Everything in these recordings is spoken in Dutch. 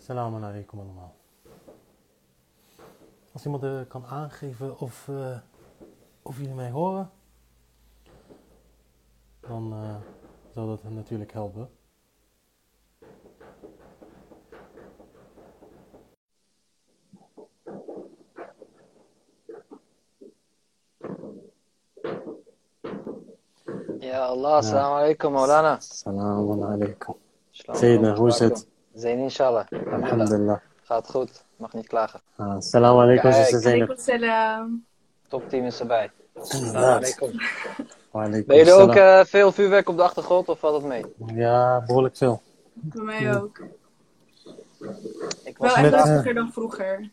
Assalamu alaikum allemaal. Als iemand eh, kan aangeven of, eh, of jullie mij horen, dan eh, zou dat natuurlijk helpen. Ja, Allah, assalamu alaikum, Maulana. Assalamu alaikum. Sayyidina, hoe is het? Zain, inshallah. Alhamdulillah. Gaat goed, mag niet klagen. Ah, Assalamu alaikum, Kijk. salam. Topteam is erbij. Alaikum. Ben jullie ook salam. eh, veel vuurwerk op de achtergrond of valt het mee? Ja, behoorlijk veel. Bij mij ook. Ik Wel was echt vandaag... eh, lastiger dan vroeger.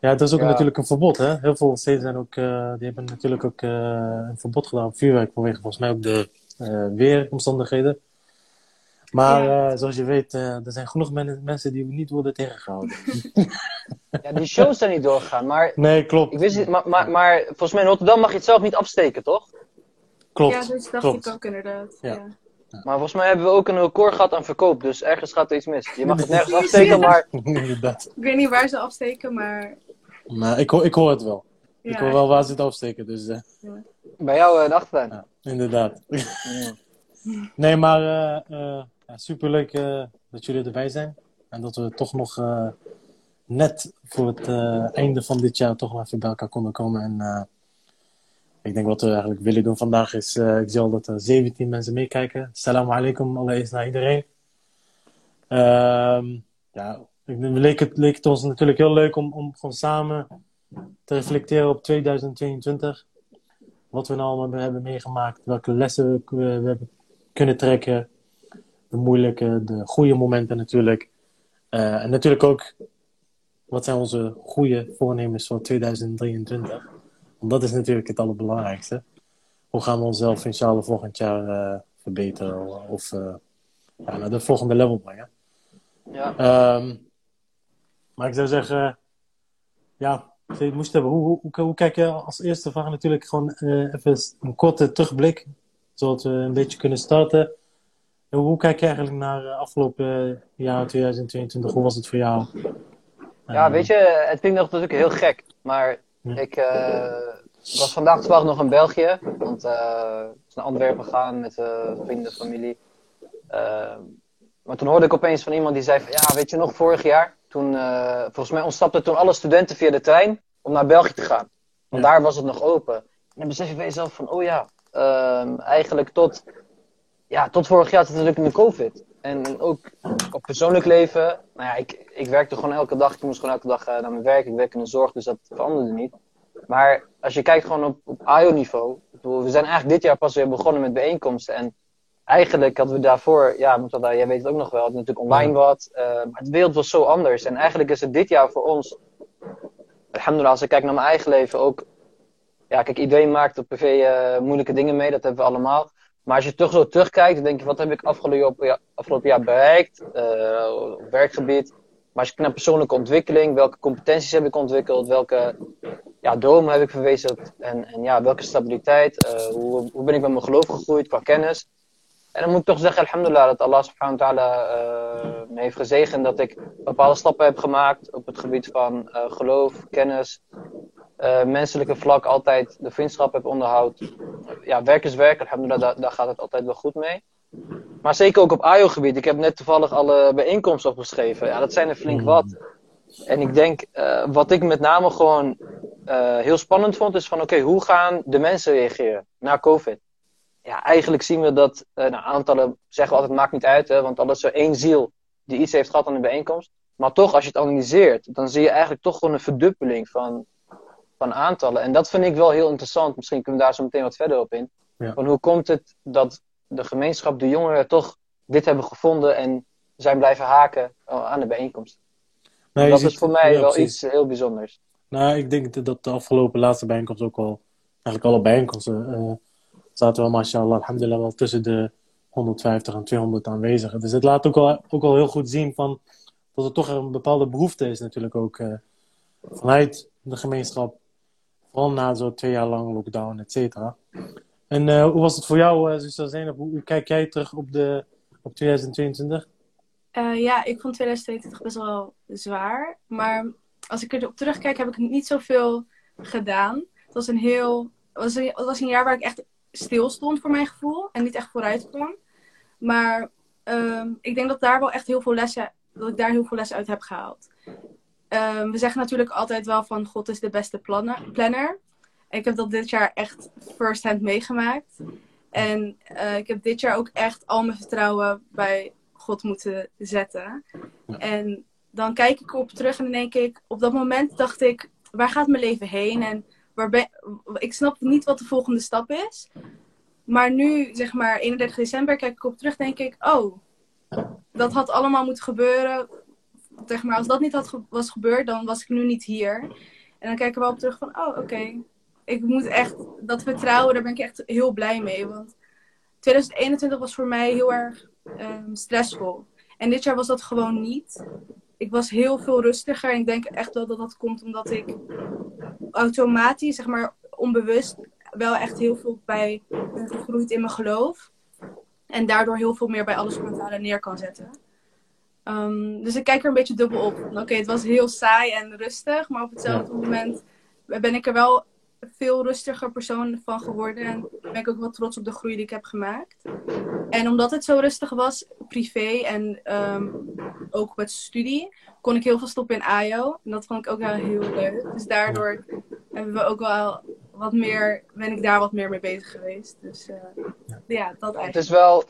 Ja, er is ook Ja. natuurlijk een verbod, hè? Heel veel steden zijn ook, eh, die hebben natuurlijk ook eh, een verbod gedaan op vuurwerk vanwege volgens mij ook de eh, weeromstandigheden. Maar Ja. eh, zoals je weet, eh, er zijn genoeg men- mensen die niet worden tegengehouden. Ja, die shows zijn niet doorgegaan, maar... Nee, klopt. Ik wist niet, maar, maar, maar volgens mij in Rotterdam mag je het zelf niet afsteken, toch? Klopt. ja, dus dacht klopt. ik ook inderdaad. Ja. Ja. Maar volgens mij hebben we ook een record gehad aan verkoop, dus ergens gaat er iets mis. Je mag het nergens afsteken, maar... Inderdaad. Ik weet niet waar ze afsteken, maar Maar ik, hoor- ik hoor het wel. ja, ik hoor wel waar ze het afsteken, dus eh, Bij jou in de achtertuin. ja, inderdaad. Ja. Nee, maar eh, eh, ja, superleuk eh, dat jullie erbij zijn. En dat we toch nog eh, net voor het eh, einde van dit jaar toch nog even bij elkaar konden komen. En ik denk wat we eigenlijk willen doen vandaag is, ik zie al dat er 17 mensen meekijken. Salam alaikum allereerst naar iedereen. Ehm, ja, ik, leek, het, leek het ons natuurlijk heel leuk om, om gewoon samen te reflecteren op 2022. Wat we nou allemaal hebben meegemaakt, welke lessen we, we hebben kunnen trekken. De moeilijke, de goede momenten natuurlijk. Eh, en natuurlijk ook, wat zijn onze goede voornemens voor 2023? Want dat is natuurlijk het allerbelangrijkste. Hoe gaan we onszelf inshallah volgend jaar eh, verbeteren of eh, ja, naar de volgende level brengen? Ja. Ehm, maar ik zou zeggen, ja, je moest hebben, hoe, hoe, hoe, hoe kijk je als eerste vraag natuurlijk gewoon even een korte terugblik, zodat we een beetje kunnen starten. Hoe kijk je eigenlijk naar uh, afgelopen jaar 2022? Hoe was het voor jou? Ja, Eh, weet je, het klinkt natuurlijk heel gek, maar Ja. ik eh, was vandaag toevallig nog in België, want eh ik was naar Antwerpen gegaan met eh, vrienden, familie. Eh, maar toen hoorde ik opeens van iemand die zei van, ja, weet je nog, vorig jaar, toen, eh, volgens mij ontsnapten toen alle studenten via de trein om naar België te gaan. Want Ja. daar was het nog open. En dan besef je bij jezelf van, oh ja, ehm, eigenlijk tot, ja, tot vorig jaar zat het natuurlijk in de COVID. En ook op persoonlijk leven, nou ja, ik, ik werkte gewoon elke dag. Ik moest gewoon elke dag eh, naar mijn werk. Ik werk in de zorg, dus dat veranderde niet. Maar als je kijkt gewoon op, op AIO-niveau. We zijn eigenlijk dit jaar pas weer begonnen met bijeenkomsten. En eigenlijk hadden we daarvoor, ja, dat, jij weet het ook nog wel, dat natuurlijk online wat. eh, maar de wereld was zo anders. En eigenlijk is het dit jaar voor ons, alhamdulillah, als ik kijk naar mijn eigen leven ook. Ja, kijk, iedereen maakt op privé eh, moeilijke dingen mee, dat hebben we allemaal. Maar als je toch zo terugkijkt, dan denk je, wat heb ik afgelopen jaar, afgelopen jaar bereikt? Eh, op werkgebied. Maar als je kijkt naar persoonlijke ontwikkeling, welke competenties heb ik ontwikkeld, welke ja, dromen heb ik verwezenlijkt? En, en ja, welke stabiliteit, eh, hoe, hoe ben ik met mijn geloof gegroeid qua kennis. En dan moet ik toch zeggen, alhamdulillah, dat Allah subhanahu wa ta'ala eh, me heeft gezegend dat ik bepaalde stappen heb gemaakt op het gebied van geloof, kennis, eh, menselijke vlak altijd de vriendschap heb onderhoud. Ja, werk is werk, daar, gaat het altijd wel goed mee. Maar zeker ook op AIO-gebied. Ik heb net toevallig alle bijeenkomsten opgeschreven. Ja, dat zijn er flink wat. En ik denk, eh, wat ik met name gewoon eh, heel spannend vond, is van oké, hoe gaan de mensen reageren na COVID? Ja, eigenlijk zien we dat, nou, aantallen zeggen we altijd, maakt niet uit, hè, want al is er één ziel die iets heeft gehad aan de bijeenkomst. Maar toch, als je het analyseert, dan zie je eigenlijk toch gewoon een verdubbeling van, van aantallen. En dat vind ik wel heel interessant. Misschien kunnen we daar zo meteen wat verder op in. Ja. Van hoe komt het dat de gemeenschap, de jongeren, toch dit hebben gevonden en zijn blijven haken eh, aan de bijeenkomst? nou, dat ziet- is voor mij ja, wel precies. iets heel bijzonders. Nou, ik denk dat de afgelopen laatste bijeenkomst ook al, eigenlijk alle bijeenkomsten, eh, zaten wel, mashallah, alhamdulillah, wel tussen de 150 en 200 aanwezigen. Dus het laat ook al, ook al heel goed zien van, dat er toch een bepaalde behoefte is natuurlijk ook eh, vanuit de gemeenschap. Vooral na zo'n twee jaar lang lockdown, et cetera. En eh, hoe was het voor jou, uh, zuster Zeynep? Hoe, hoe kijk jij terug op, de, op 2022? Eh, ja, ik vond 2022 best wel zwaar. Maar als ik erop terugkijk, heb ik niet zoveel gedaan. Het was een heel. Was een, het was een jaar waar ik echt stil stond voor mijn gevoel. En niet echt vooruit kwam. Maar ehm, ik denk dat daar wel echt heel veel lessen. Dat ik daar heel veel lessen uit heb gehaald. Ehm, we zeggen natuurlijk altijd wel van God is de beste plannen, planner. Ik heb dat dit jaar echt first hand meegemaakt. En eh, ik heb dit jaar ook echt al mijn vertrouwen bij God moeten zetten. Ja. En dan kijk ik op terug en dan denk ik, op dat moment dacht ik, waar gaat mijn leven heen? En waar ben, ik snap niet wat de volgende stap is. Maar nu, zeg maar, 31 december, kijk ik op terug, denk ik, oh, dat had allemaal moeten gebeuren. Zeg maar, als dat niet had was gebeurd, dan was ik nu niet hier. En dan kijk ik er wel op terug van, oh, oké. Ik moet echt, dat vertrouwen, daar ben ik echt heel blij mee. Want 2021 was voor mij heel erg ehm, stressvol. En dit jaar was dat gewoon niet. Ik was heel veel rustiger. En ik denk echt wel dat dat komt omdat ik automatisch, zeg maar onbewust, wel echt heel veel bij ben gegroeid in mijn geloof. En daardoor heel veel meer bij alles mentale neer kan zetten. Ehm, dus ik kijk er een beetje dubbel op. Oké, het was heel saai en rustig. Maar op hetzelfde moment ben ik er wel veel rustiger persoon van geworden. En ben ik ook wel trots op de groei die ik heb gemaakt. En omdat het zo rustig was, privé en ehm, ook met studie, kon ik heel veel stoppen in AYO. En dat vond ik ook wel heel leuk. Dus daardoor hebben we ook wel wat meer, ben ik daar wat meer mee bezig geweest. Dus eh, ja, dat Het eigenlijk. is wel.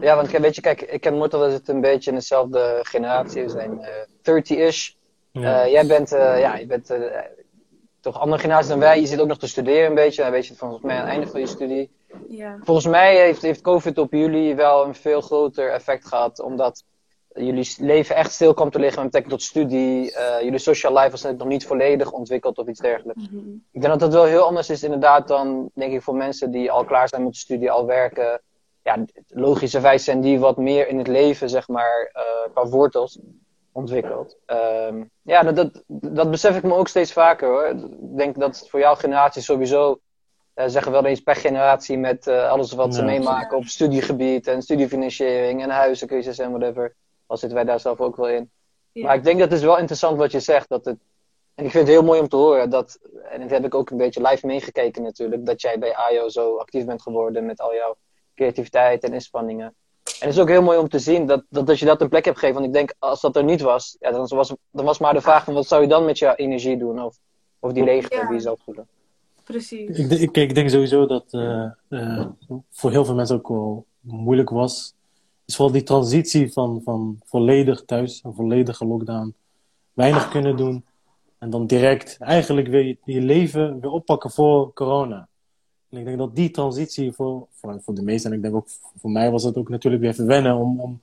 Ja, want weet je, kijk, ik en Mortal zitten een beetje in dezelfde generatie. We zijn eh 30-ish. Ja. Eh, jij bent, eh, ja, je bent eh, toch andere generatie dan wij. Je zit ook nog te studeren een beetje. Dan weet je het volgens mij aan het einde van je studie. Ja. Volgens mij heeft, heeft COVID op jullie wel een veel groter effect gehad. Omdat jullie leven echt stil kwam te liggen met betrekking tot studie. Eh, jullie social life was nog niet volledig ontwikkeld of iets dergelijks. Mhm. Ik denk dat dat wel heel anders is inderdaad dan, denk ik, voor mensen die al klaar zijn met de studie, al werken. Ja, logischerwijs zijn die wat meer in het leven, zeg maar, eh qua wortels ontwikkeld. Ehm, ja, dat, dat, dat besef ik me ook steeds vaker hoor. Ik denk dat het voor jouw generatie sowieso, eh, zeggen we wel eens per generatie met eh, alles wat ze Ja. meemaken op studiegebied en studiefinanciering en huizencrisis en whatever. Al zitten wij daar zelf ook wel in. Ja. Maar ik denk dat het is wel interessant wat je zegt. Dat het, en ik vind het heel mooi om te horen dat, en dat heb ik ook een beetje live meegekeken natuurlijk, dat jij bij AIO zo actief bent geworden met al jouw creativiteit en inspanningen. En het is ook heel mooi om te zien dat, dat, dat je dat een plek hebt gegeven. Want ik denk, als dat er niet was, ja, dan, was, dan was maar de vraag van wat zou je dan met je energie doen? Of, of die leegte Ja. die je zou voelen. Precies. Ik, denk- ik, ik denk sowieso dat eh, eh, voor heel veel mensen ook wel moeilijk was. Is vooral die transitie van, van volledig thuis, een volledige lockdown, weinig kunnen doen. En dan direct eigenlijk weer je, je leven weer oppakken voor corona. En ik denk dat die transitie voor, voor, voor de meesten, en ik denk ook voor mij was het ook natuurlijk weer even wennen om, om,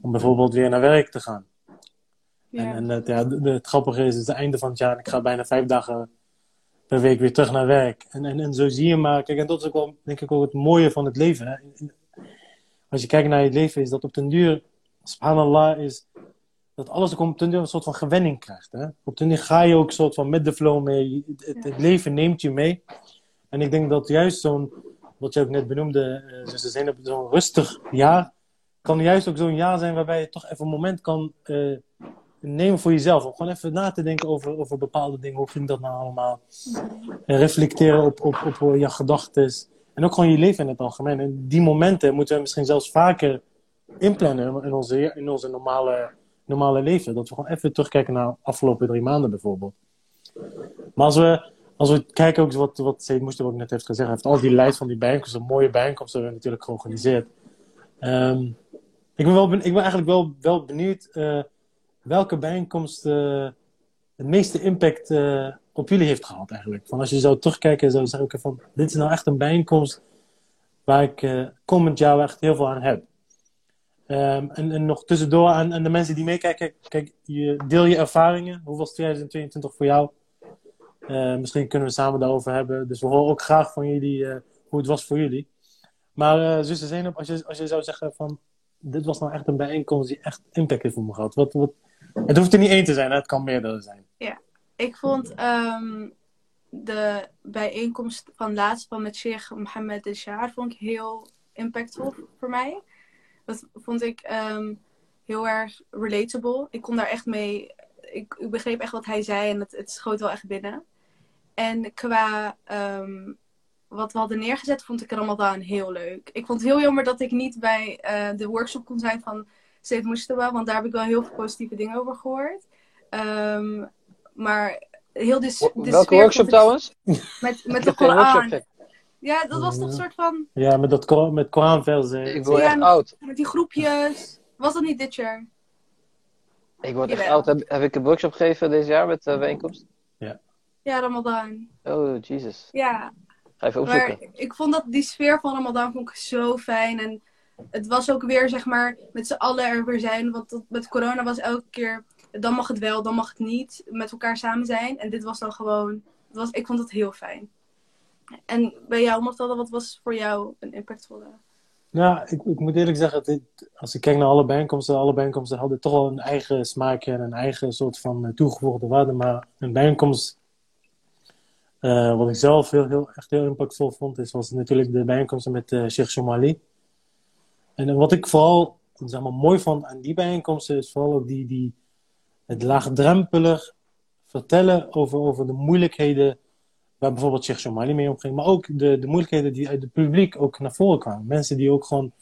om bijvoorbeeld weer naar werk te gaan. En, Ja. en het, ja, de- het grappige is, het is het einde van het jaar en ik ga bijna vijf dagen per week weer terug naar werk. En, en, en zo zie je maar, kijk, en dat is ook wel, denk ik, ook het mooie van het leven. Hè? Als je kijkt naar je leven, is dat op den duur, subhanallah, is dat alles ook op den duur een soort van gewenning krijgt. Hè? Op den duur ga je ook soort van met de flow mee. Het, het, het leven neemt je mee. En ik denk dat juist zo'n, wat je ook net benoemde, eh, zoals ze zijn op zo'n rustig jaar, kan juist ook zo'n jaar zijn waarbij je toch even een moment kan eh, nemen voor jezelf. Om gewoon even na te denken over, over bepaalde dingen. Hoe ging dat nou allemaal? En reflecteren op, op, op je gedachten. En ook gewoon je leven in het algemeen. En die momenten moeten we misschien zelfs vaker inplannen in onze, in onze normale, normale leven. Dat we gewoon even terugkijken naar de afgelopen drie maanden bijvoorbeeld. Maar als we, als we kijken ook wat, wat Seyd Moester ook net heeft gezegd. Heeft al die lijst van die bijeenkomsten, mooie bijeenkomsten hebben we natuurlijk georganiseerd. Ehm, ik, ben wel ik ben eigenlijk wel, wel benieuwd eh, welke bijeenkomst eh, het meeste impact eh, op jullie heeft gehad eigenlijk. Van als je zou terugkijken en zou zeggen, van dit is nou echt een bijeenkomst waar ik komend jaar echt heel veel aan heb. Ehm, en, en nog tussendoor aan, aan de mensen die meekijken, kijk, je, deel je ervaringen. Hoe was 2022 voor jou? Eh, misschien kunnen we samen daarover hebben. Dus we horen ook graag van jullie eh, hoe het was voor jullie. Maar uh, zuster Zeynep, als je, als je zou zeggen van... Dit was nou echt een bijeenkomst die echt impact heeft voor me gehad. Wat, wat, het hoeft er niet één te zijn, het kan meerdere zijn. Ja, ik vond um, de bijeenkomst van laatst van met Sheikh Mohammed de Shaar vond ik heel impactvol voor mij. Dat vond ik, um, heel erg relatable. Ik kon daar echt mee. Ik, ik begreep echt wat hij zei en het, het schoot wel echt binnen. En qua ehm, wat we hadden neergezet, vond ik Ramadan heel leuk. Ik vond het heel jammer dat ik niet bij eh, de workshop kon zijn van Said Mustafa, want daar heb ik wel heel veel positieve dingen over gehoord. Ehm, maar heel de, de Welke sfeer workshop trouwens? Met, met de Koran. Ja, dat was toch een soort van. Ja, met dat met Koranversen. Ik word Ja, echt nog- oud. Met die groepjes. Was dat niet dit jaar? Ik word echt oud. Heb, heb ik een workshop gegeven deze jaar met de bijeenkomst? Ja, Ramadan. Oh, Jesus. Ja, Ga even opzoeken. maar ik vond dat die sfeer van Ramadan vond ik zo fijn. En het was ook weer, zeg maar, met z'n allen er weer zijn. Want dat, met corona was elke keer, dan mag het wel, dan mag het niet. Met elkaar samen zijn. En dit was dan gewoon, het was, ik vond het heel fijn. En bij jou, Martelde, wat was voor jou een impactvolle? Nou, ik, ik moet eerlijk zeggen, dit, als ik kijk naar alle bijeenkomsten, alle bijeenkomsten hadden toch wel een eigen smaakje en een eigen soort van eh, toegevoegde waarde. Maar een bijeenkomst, eh, wat ik zelf heel, heel, echt heel impactvol vond, is, was natuurlijk de bijeenkomsten met eh Sheikh. En eh, wat ik vooral zeg maar, mooi vond aan die bijeenkomsten, is vooral ook die, die, het laagdrempelig vertellen over, over de moeilijkheden waar bijvoorbeeld Sheikh Somali mee omging. Maar ook de, de moeilijkheden die uit het publiek ook naar voren kwamen. Mensen die ook gewoon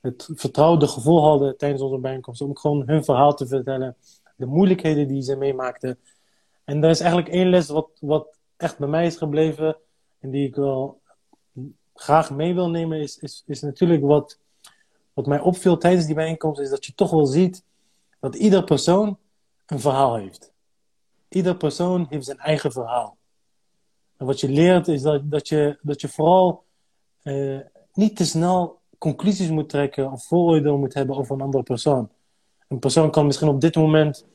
het vertrouwde gevoel hadden tijdens onze bijeenkomst. Om gewoon hun verhaal te vertellen. De moeilijkheden die ze meemaakten. En er is eigenlijk één les wat, wat echt bij mij is gebleven. En die ik wel graag mee wil nemen. Is, is, is natuurlijk wat, wat mij opviel tijdens die bijeenkomst. Is dat je toch wel ziet dat ieder persoon een verhaal heeft. Ieder persoon heeft zijn eigen verhaal. En wat je leert is dat, dat, je, dat je vooral eh, niet te snel conclusies moet trekken of vooroordelen moet hebben over een andere persoon. Een persoon kan misschien op dit moment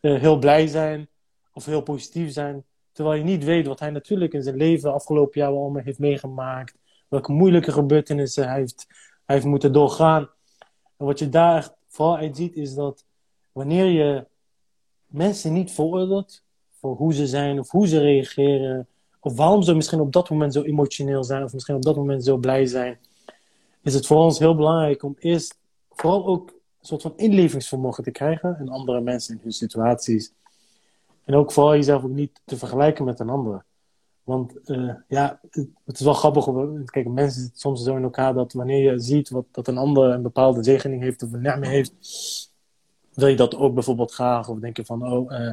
eh, heel blij zijn of heel positief zijn, terwijl je niet weet wat hij natuurlijk in zijn leven afgelopen jaar allemaal heeft meegemaakt, welke moeilijke gebeurtenissen hij heeft, hij heeft moeten doorgaan. En wat je daar echt vooral uit ziet is dat wanneer je mensen niet veroordeelt voor hoe ze zijn of hoe ze reageren, of waarom ze misschien op dat moment zo emotioneel zijn, of misschien op dat moment zo blij zijn, is het voor ons heel belangrijk om eerst vooral ook een soort van inlevingsvermogen te krijgen in andere mensen, in hun situaties. En ook vooral jezelf ook niet te vergelijken met een ander. Want eh, ja, het, is wel grappig. Kijk, mensen zitten soms zo in elkaar dat wanneer je ziet wat, dat een ander een bepaalde zegening heeft of een ni'ma heeft, wil je dat ook bijvoorbeeld graag. Of denk je van, oh, eh,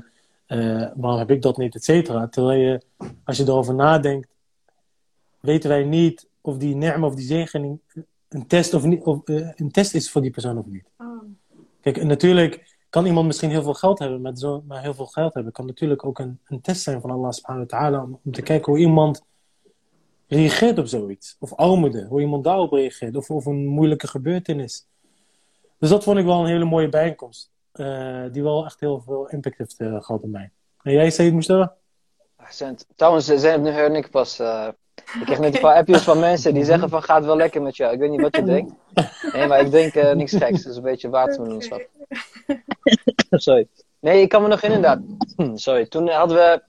eh, waarom heb ik dat niet, et cetera. Terwijl je, als je erover nadenkt, weten wij niet of die ni'ma of die zegening een test, of niet, of, een test is voor die persoon of niet. Oh. Kijk, natuurlijk kan iemand misschien heel veel geld hebben, met zo, maar heel veel geld hebben kan natuurlijk ook een, een test zijn van Allah subhanahu wa ta'ala om, te kijken hoe iemand reageert op zoiets. Of armoede, hoe iemand daarop reageert. Of, of een moeilijke gebeurtenis. Dus dat vond ik wel een hele mooie bijeenkomst. eh, die wel echt heel veel impact heeft eh, gehad op mij. En jij, Said Mustafa? Accent. Trouwens, zijn nu hoor ik pas. Ik kreeg net een paar appjes van mensen die zeggen van gaat wel lekker met jou. Ik weet niet wat je denkt. Nee, maar ik denk eh, niks geks. Het is een beetje watermeloenschap. Sorry. Nee, ik kan me nog inderdaad. Sorry. Toen hadden we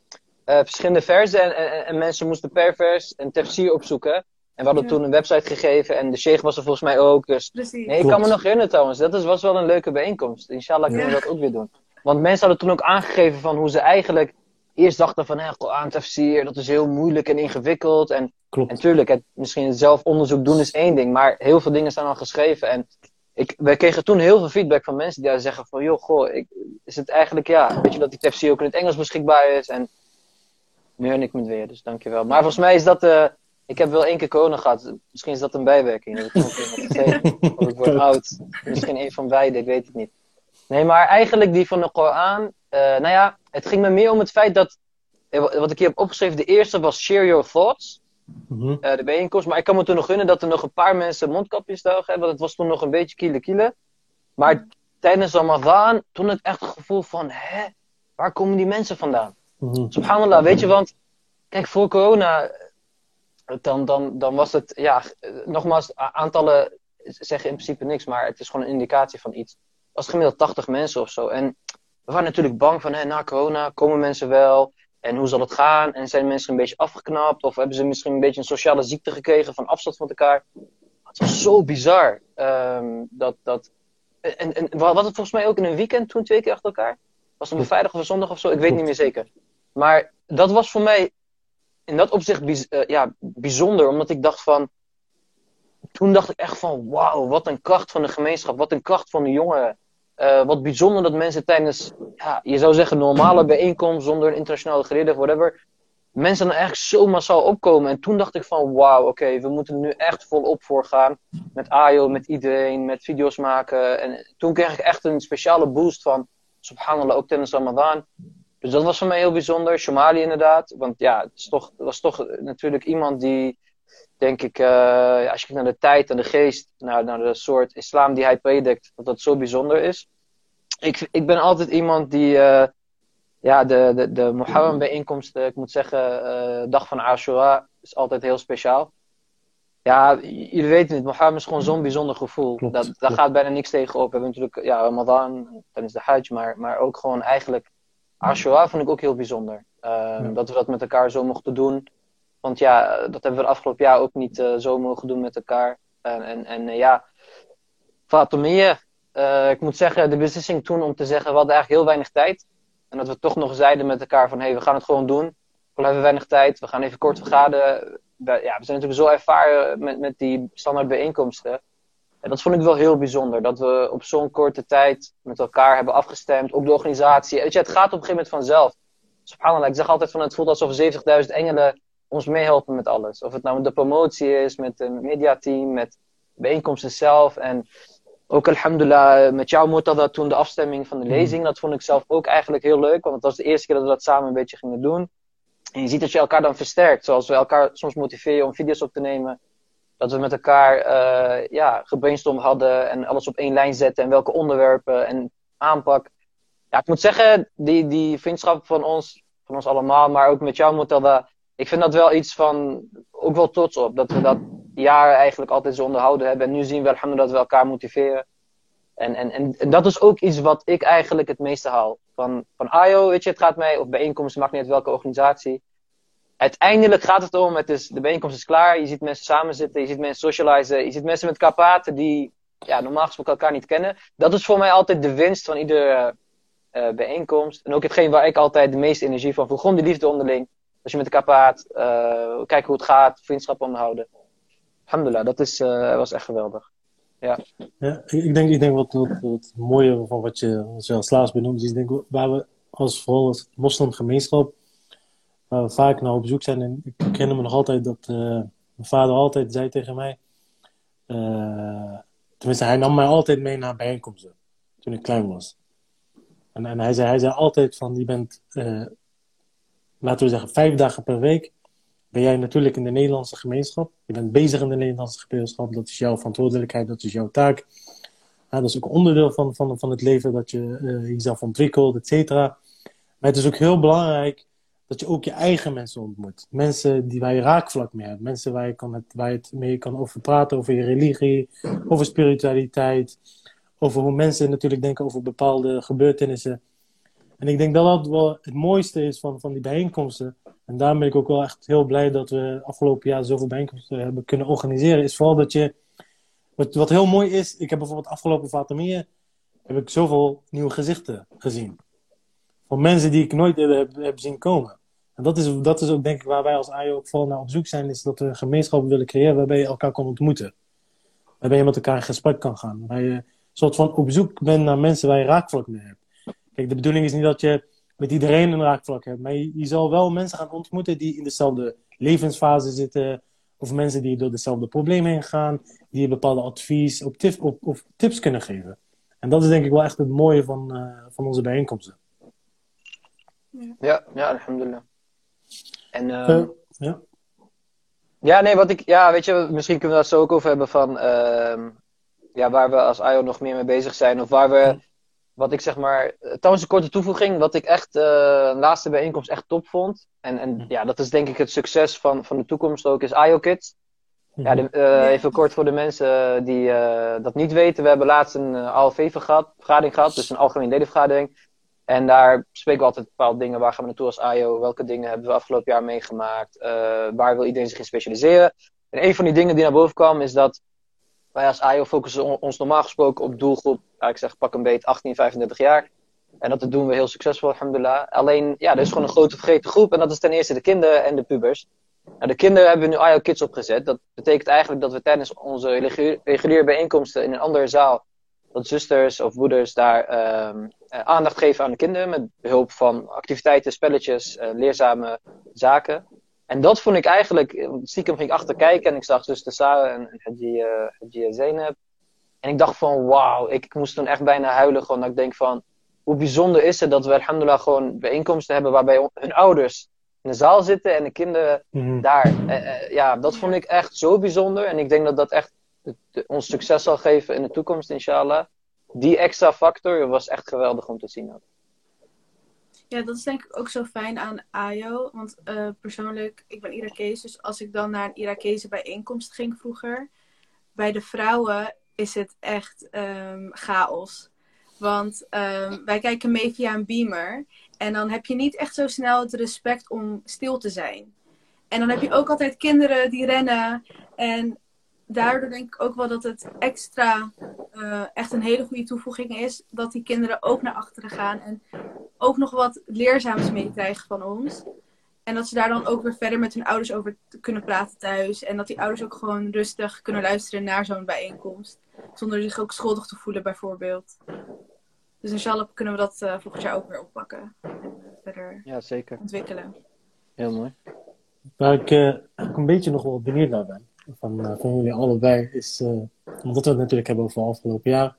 eh, verschillende versen en, en, en mensen moesten per vers een tafsir opzoeken. En we hadden Ja. toen een website gegeven en de sheikh was er volgens mij ook. Dus Precies. Nee, ik Klopt. kan me nog herinneren trouwens. Dat is, was wel een leuke bijeenkomst. Inshallah kunnen we dat ook weer doen. Want mensen hadden toen ook aangegeven van hoe ze eigenlijk eerst dachten van, hé, Koran tafsir, dat is heel moeilijk en ingewikkeld. En Klopt. natuurlijk, het, misschien zelf onderzoek doen is één ding, maar heel veel dingen staan al geschreven. En ik, wij kregen toen heel veel feedback van mensen die daar zeggen van, joh, goh, ik, is het eigenlijk, ja, weet je dat die tafsir ook in het Engels beschikbaar is. En nu hoor ik me het weer, dus dankjewel. Maar volgens mij is dat, eh, ik heb wel één keer corona gehad. Misschien is dat een bijwerking. Dat ik word oud. Misschien een van beide, ik weet het niet. Nee, maar eigenlijk die van de Koran. Eh, nou ja, het ging me meer om het feit dat. eh, wa- Wat ik hier heb opgeschreven, de eerste was Share Your Thoughts. Mhm. eh, de bijeenkomst. Maar ik kan me toen nog herinneren dat er nog een paar mensen mondkapjes droegen. Want het was toen nog een beetje kiele kiele. Maar tijdens Ramadan, toen ik echt het gevoel van: hè, waar komen die mensen vandaan? Mhm. Subhanallah, weet je, want kijk, voor corona, dan, dan, dan was het, ja, nogmaals, aantallen zeggen in principe niks, maar het is gewoon een indicatie van iets. Het was gemiddeld 80 mensen of zo. En we waren natuurlijk bang van, hè, na corona komen mensen wel, en hoe zal het gaan? En zijn mensen een beetje afgeknapt, of hebben ze misschien een beetje een sociale ziekte gekregen van afstand van elkaar? Het was zo bizar, ehm, dat, dat en, en wa- was het volgens mij ook in een weekend toen twee keer achter elkaar? Was het een vrijdag of een zondag of zo? Ik weet niet meer zeker. Maar dat was voor mij in dat opzicht eh, ja, bijzonder, omdat ik dacht van. Toen dacht ik echt van: wauw, wat een kracht van de gemeenschap, wat een kracht van de jongeren. Eh, wat bijzonder dat mensen tijdens, ja, je zou zeggen, normale bijeenkomst zonder internationale geleerde of whatever, mensen dan eigenlijk zo massaal opkomen. En toen dacht ik van, wauw, oké, we moeten nu echt volop voor gaan. Met Ayo, met iedereen, met video's maken. En toen kreeg ik echt een speciale boost van, subhanallah, ook tijdens Ramadan. Dus dat was voor mij heel bijzonder. Somalië inderdaad. Want ja, het, is toch, het was toch natuurlijk iemand die, denk ik, eh, als je kijkt naar de tijd en de geest, naar, naar de soort islam die hij predikt, dat dat zo bijzonder is. Ik, ik ben altijd iemand die, eh, ja, de, de, de Muharram bijeenkomsten, ik moet zeggen, eh, dag van Ashura is altijd heel speciaal. Ja, jullie weten het, Muharram is gewoon zo'n bijzonder gevoel. Klopt, dat, daar gaat bijna niks tegen op. We hebben natuurlijk ja, Ramadan tijdens de Hajj, maar, maar ook gewoon eigenlijk Ashura vond ik ook heel bijzonder. Ehm, Dat we dat met elkaar zo mochten doen. Want ja, dat hebben we het afgelopen jaar ook niet eh, zo mogen doen met elkaar. En, en, en eh, ja, Fatimiyye, eh ik moet zeggen, de beslissing toen om te zeggen, we hadden eigenlijk heel weinig tijd. En dat we toch nog zeiden met elkaar van, hé, hey, we gaan het gewoon doen. We hebben weinig tijd, we gaan even kort vergaderen. We, ja, we zijn natuurlijk zo ervaren met, met die standaard bijeenkomsten. En dat vond ik wel heel bijzonder. Dat we op zo'n korte tijd met elkaar hebben afgestemd. Ook de organisatie. Weet je, het gaat op een gegeven moment vanzelf. Subhanallah, ik zeg altijd van het voelt alsof 70.000 engelen ons meehelpen met alles. Of het nou de promotie is, met het mediateam, met de bijeenkomsten zelf. En ook alhamdulillah, met jou Murtada toen de afstemming van de lezing. Dat vond ik zelf ook eigenlijk heel leuk. Want het was de eerste keer dat we dat samen een beetje gingen doen. En je ziet dat je elkaar dan versterkt. Zoals we elkaar soms motiveren om video's op te nemen. Dat we met elkaar eh ja, gebrainstormd hadden en alles op één lijn zetten. En welke onderwerpen en aanpak. Ja, ik moet zeggen, die, die vriendschap van ons, van ons allemaal, maar ook met jou Murtada. Ik vind dat wel iets van, ook wel trots op. Dat we dat jaren eigenlijk altijd zo onderhouden hebben. En nu zien we alhamdulillah dat we elkaar motiveren. En, en, en, dat is ook iets wat ik eigenlijk het meeste haal. Van, van AYO, weet je, het gaat mij, of bijeenkomsten, maakt niet uit welke organisatie. Uiteindelijk gaat het om, het is, de bijeenkomst is klaar, je ziet mensen samen zitten, je ziet mensen socializen, je ziet mensen met elkaar die ja, normaal gesproken elkaar niet kennen. Dat is voor mij altijd de winst van iedere eh, bijeenkomst. En ook hetgeen waar ik altijd de meeste energie van voel. Gewoon die liefde onderling. Als je met elkaar praat, eh, kijken hoe het gaat, vriendschap onderhouden. Alhamdulillah, dat is, eh, was echt geweldig. Ja, ik ik denk, ik denk wat, wat, wat mooier van wat je, als laatst benoemd is, denk waar we als, vooral als moslimgemeenschap, waar we vaak naar op zoek zijn. En ik herinner me nog altijd dat eh, mijn vader altijd zei tegen mij, tenminste hij nam mij altijd mee naar bijeenkomsten, toen ik klein was. En, en hij, zei, hij zei altijd van, je bent, eh, laten we zeggen, vijf dagen per week ben jij natuurlijk in de Nederlandse gemeenschap. Je bent bezig in de Nederlandse gemeenschap. Dat is jouw verantwoordelijkheid, dat is jouw taak. Dat is ook onderdeel van, van, van het leven, dat je eh, jezelf ontwikkelt, et cetera. Maar het is ook heel belangrijk dat je ook je eigen mensen ontmoet. Mensen die, waar je raakvlak mee hebt. Mensen waar je, kan het, waar je het mee kan over praten, over je religie, over spiritualiteit. Over hoe mensen natuurlijk denken over bepaalde gebeurtenissen. En ik denk dat dat wel het mooiste is van, van die bijeenkomsten. En daarom ben ik ook wel echt heel blij dat we afgelopen jaar zoveel bijeenkomsten hebben kunnen organiseren. Is vooral dat je. Wat, wat heel mooi is, ik heb bijvoorbeeld afgelopen Fatimiyye heb ik zoveel nieuwe gezichten gezien. Van mensen die ik nooit heb, heb zien komen. En dat is, dat is ook denk ik waar wij als AIO ook vooral naar op zoek zijn, is dat we een gemeenschap willen creëren waarbij je elkaar kan ontmoeten. Waarbij je met elkaar in gesprek kan gaan. Waar je soort van op zoek bent naar mensen waar je raakvlak mee hebt. Kijk, de bedoeling is niet dat je met iedereen een raakvlak hebt. Maar je, je zal wel mensen gaan ontmoeten die in dezelfde levensfase zitten. Of mensen die door dezelfde problemen heen gaan. Die je bepaalde advies op, tip, op, op tips kunnen geven. En dat is denk ik wel echt het mooie van, uh, van onze bijeenkomsten. Ja, ja, alhamdulillah. En, uh, uh, ja. ja, nee, wat ik, ja, weet je, misschien kunnen we dat zo ook over hebben van, uh, ja, waar we als IO nog meer mee bezig zijn. Of waar we, wat ik zeg maar, trouwens een korte toevoeging, wat ik echt, uh, laatste bijeenkomst echt top vond. En, en ja, dat is denk ik het succes van, van de toekomst ook, is IO Kids. Ja, de, uh, even kort voor de mensen die uh, dat niet weten. We hebben laatst een ALV-vergadering gehad, dus een algemene ledenvergadering. En daar spreken we altijd bepaalde dingen. Waar gaan we naartoe als AIO? Welke dingen hebben we afgelopen jaar meegemaakt? waar wil iedereen zich in specialiseren? En een van die dingen die naar boven kwam is dat wij als AIO focussen ons normaal gesproken op doelgroep, ja, ik zeg pak een beet 18, 35 jaar. En dat doen we heel succesvol, alhamdulillah. Alleen, ja, er is gewoon een grote vergeten groep. En dat is ten eerste de kinderen en de pubers. De kinderen hebben we nu IO Kids opgezet. Dat betekent eigenlijk dat we tijdens onze reguliere bijeenkomsten in een andere zaal... dat zusters of moeders daar uh, aandacht geven aan de kinderen... met behulp van activiteiten, spelletjes, uh, leerzame zaken. En dat vond ik eigenlijk... Stiekem ging ik achter kijken en ik zag zuster Sarah en Hadji uh, Zeynep. En ik dacht van, wauw, ik, ik moest toen echt bijna huilen. Gewoon dat ik denk van hoe bijzonder is het dat we alhamdulillah gewoon bijeenkomsten hebben waarbij hun ouders in de zaal zitten en de kinderen mhm. daar. Eh, eh, ja, dat vond ik echt zo bijzonder. En ik denk dat dat echt ons succes zal geven in de toekomst, inshallah. Die extra factor was echt geweldig om te zien. Ook. Ja, dat is denk ik ook zo fijn aan AYO. Want uh, persoonlijk, ik ben Irakees. Dus als ik dan naar een Irakese bijeenkomst ging vroeger. Bij de vrouwen is het echt um, chaos. Want um, wij kijken mee via een beamer. En dan heb je niet echt zo snel het respect om stil te zijn. En dan heb je ook altijd kinderen die rennen. En daardoor denk ik ook wel dat het extra uh, echt een hele goede toevoeging is. Dat die kinderen ook naar achteren gaan. En ook nog wat leerzaams meekrijgen van ons. En dat ze daar dan ook weer verder met hun ouders over kunnen praten thuis. En dat die ouders ook gewoon rustig kunnen luisteren naar zo'n bijeenkomst. Zonder zich ook schuldig te voelen, bijvoorbeeld. Dus inshallah kunnen we dat uh, volgend jaar ook weer oppakken. En verder ja, zeker. ontwikkelen. Heel mooi. Waar ik uh, een beetje nog wel benieuwd naar ben, van, uh, van jullie allebei, is, omdat we het natuurlijk hebben over het afgelopen jaar.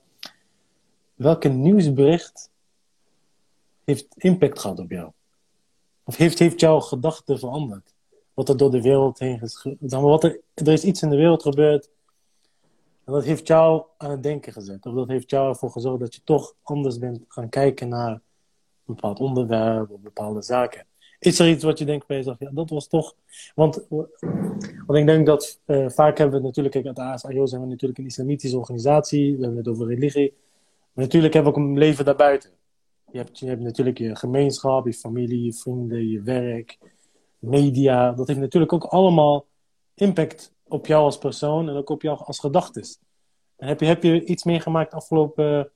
Welke nieuwsbericht heeft impact gehad op jou? Of heeft, heeft jouw gedachten veranderd? Wat er door de wereld heen is. Wat er, er is iets in de wereld gebeurd en dat heeft jou aan het denken gezet. Of dat heeft jou ervoor gezorgd dat je toch anders bent gaan kijken naar een bepaald onderwerp of bepaalde zaken. Is er iets wat je denkt jezelf, ja, dat was toch... Want, want ik denk dat uh, vaak hebben we natuurlijk, kijk, het ASIO zijn we natuurlijk een islamitische organisatie, we hebben het over religie. Maar natuurlijk hebben we ook een leven daarbuiten. Je hebt, je hebt natuurlijk je gemeenschap, je familie, je vrienden, je werk, media. Dat heeft natuurlijk ook allemaal impact op jou als persoon en ook op jou als gedachtes. En heb je, heb je iets meegemaakt afgelopen,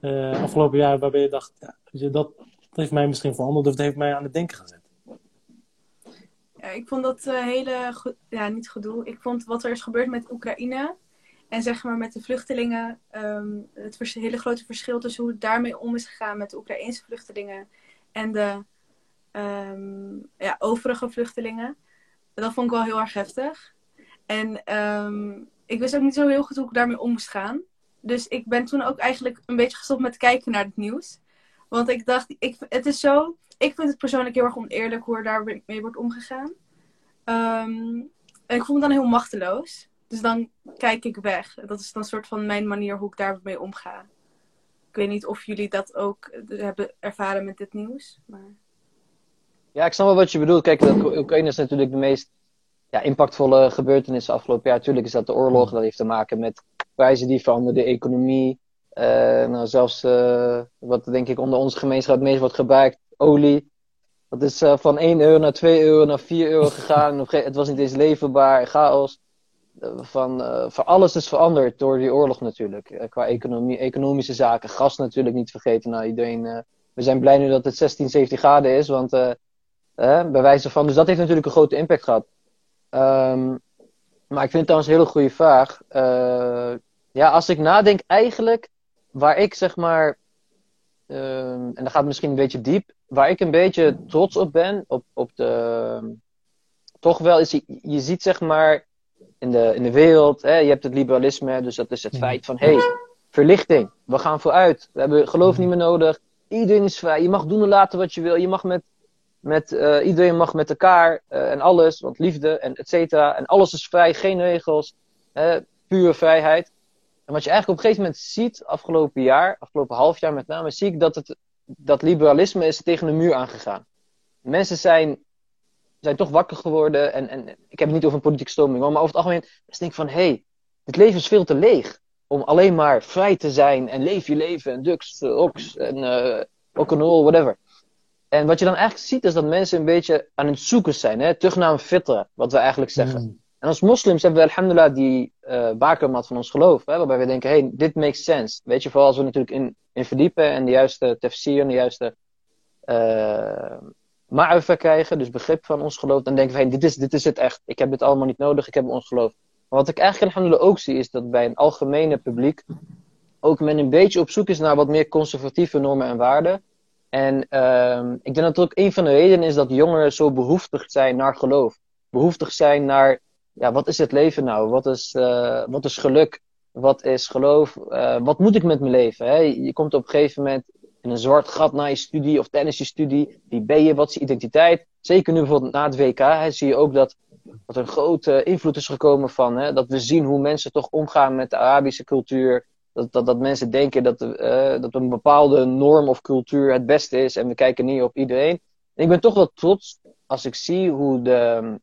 uh, afgelopen jaar waarbij je dacht, ja, dat, heeft mij misschien veranderd of dat heeft mij aan het denken gezet? Ja, ik vond dat uh, hele, ja, niet gedoe. Ik vond wat er is gebeurd met Oekraïne en zeg maar met de vluchtelingen, um, het hele grote verschil tussen hoe het daarmee om is gegaan met de Oekraïnse vluchtelingen en de um, ja, overige vluchtelingen. Dat vond ik wel heel erg heftig. En um, ik wist ook niet zo heel goed hoe ik daarmee om moest gaan. Dus ik ben toen ook eigenlijk een beetje gestopt met kijken naar het nieuws. Want ik dacht, ik, het is zo. Ik vind het persoonlijk heel erg oneerlijk hoe er daarmee wordt omgegaan. Um, en ik voel me dan heel machteloos. Dus dan kijk ik weg. Dat is dan een soort van mijn manier hoe ik daarmee omga. Ik weet niet of jullie dat ook hebben ervaren met dit nieuws. Maar... Ja, ik snap wel wat je bedoelt. Kijk, Oekraïne is natuurlijk de meest ja, impactvolle gebeurtenissen afgelopen jaar. Natuurlijk is dat de oorlog. Dat heeft te maken met prijzen die veranderen, de economie. Uh, nou, zelfs uh, wat denk ik onder onze gemeenschap het meest wordt gebruikt, olie. Dat is uh, van 1 euro naar 2 euro naar 4 euro gegaan. het was niet eens leverbaar, chaos. Van, van alles is veranderd door die oorlog natuurlijk. qua economie, economische zaken, gas natuurlijk niet vergeten. Nou, iedereen, we zijn blij nu dat het 16, 17 graden is, want bij wijze van. Dus dat heeft natuurlijk een grote impact gehad. Um, maar ik vind het trouwens een hele goede vraag. Uh, ja, als ik nadenk eigenlijk waar ik zeg maar, um, en dan gaat het misschien een beetje diep, waar ik een beetje trots op ben, op, op de, toch wel is, je, je ziet zeg maar in de, in de wereld, hè, je hebt het liberalisme, dus dat is het feit van, hé, hey, verlichting, we gaan vooruit, we hebben geloof niet meer nodig, iedereen is vrij, je mag doen en laten wat je wil, je mag met met, uh, iedereen mag met elkaar uh, en alles, want liefde en et cetera. En alles is vrij, geen regels, uh, pure vrijheid. En wat je eigenlijk op een gegeven moment ziet, afgelopen jaar, afgelopen half jaar met name, zie ik dat, het, dat liberalisme is tegen de muur aangegaan. Mensen zijn, zijn toch wakker geworden. En, en ik heb het niet over een politieke stroming, maar over het algemeen. Ze denken van, hé, hey, het leven is veel te leeg. Om alleen maar vrij te zijn en leef je leven en dux, ox en uh, whatever. En wat je dan eigenlijk ziet is dat mensen een beetje aan het zoeken zijn. Hè? Terug naar een fitra, wat we eigenlijk zeggen. Mm. En als moslims hebben we alhamdulillah die uh, bakermat van ons geloof. Hè, waarbij we denken, hey, dit makes sense. Weet je, vooral als we natuurlijk in, in verdiepen en de juiste tafsir en de juiste uh, ma'arifa krijgen, dus begrip van ons geloof, dan denken we, hey, dit, is, dit is het echt. Ik heb dit allemaal niet nodig, ik heb ons geloof. Maar wat ik eigenlijk alhamdulillah ook zie, is dat bij een algemene publiek ook men een beetje op zoek is naar wat meer conservatieve normen en waarden. En uh, ik denk dat ook een van de redenen is dat jongeren zo behoeftig zijn naar geloof. Behoeftig zijn naar, ja, wat is het leven nou? Wat is, uh, wat is geluk? Wat is geloof? Uh, wat moet ik met mijn leven? Hè? Je komt op een gegeven moment in een zwart gat na je studie of tijdens je studie. Wie ben je? Wat is je identiteit? Zeker nu bijvoorbeeld na het WK hè, zie je ook dat, dat er een grote invloed is gekomen van. Hè, dat we zien hoe mensen toch omgaan met de Arabische cultuur. Dat, dat, dat mensen denken dat, uh, dat een bepaalde norm of cultuur het beste is en we kijken niet op iedereen. En ik ben toch wel trots als ik zie hoe de,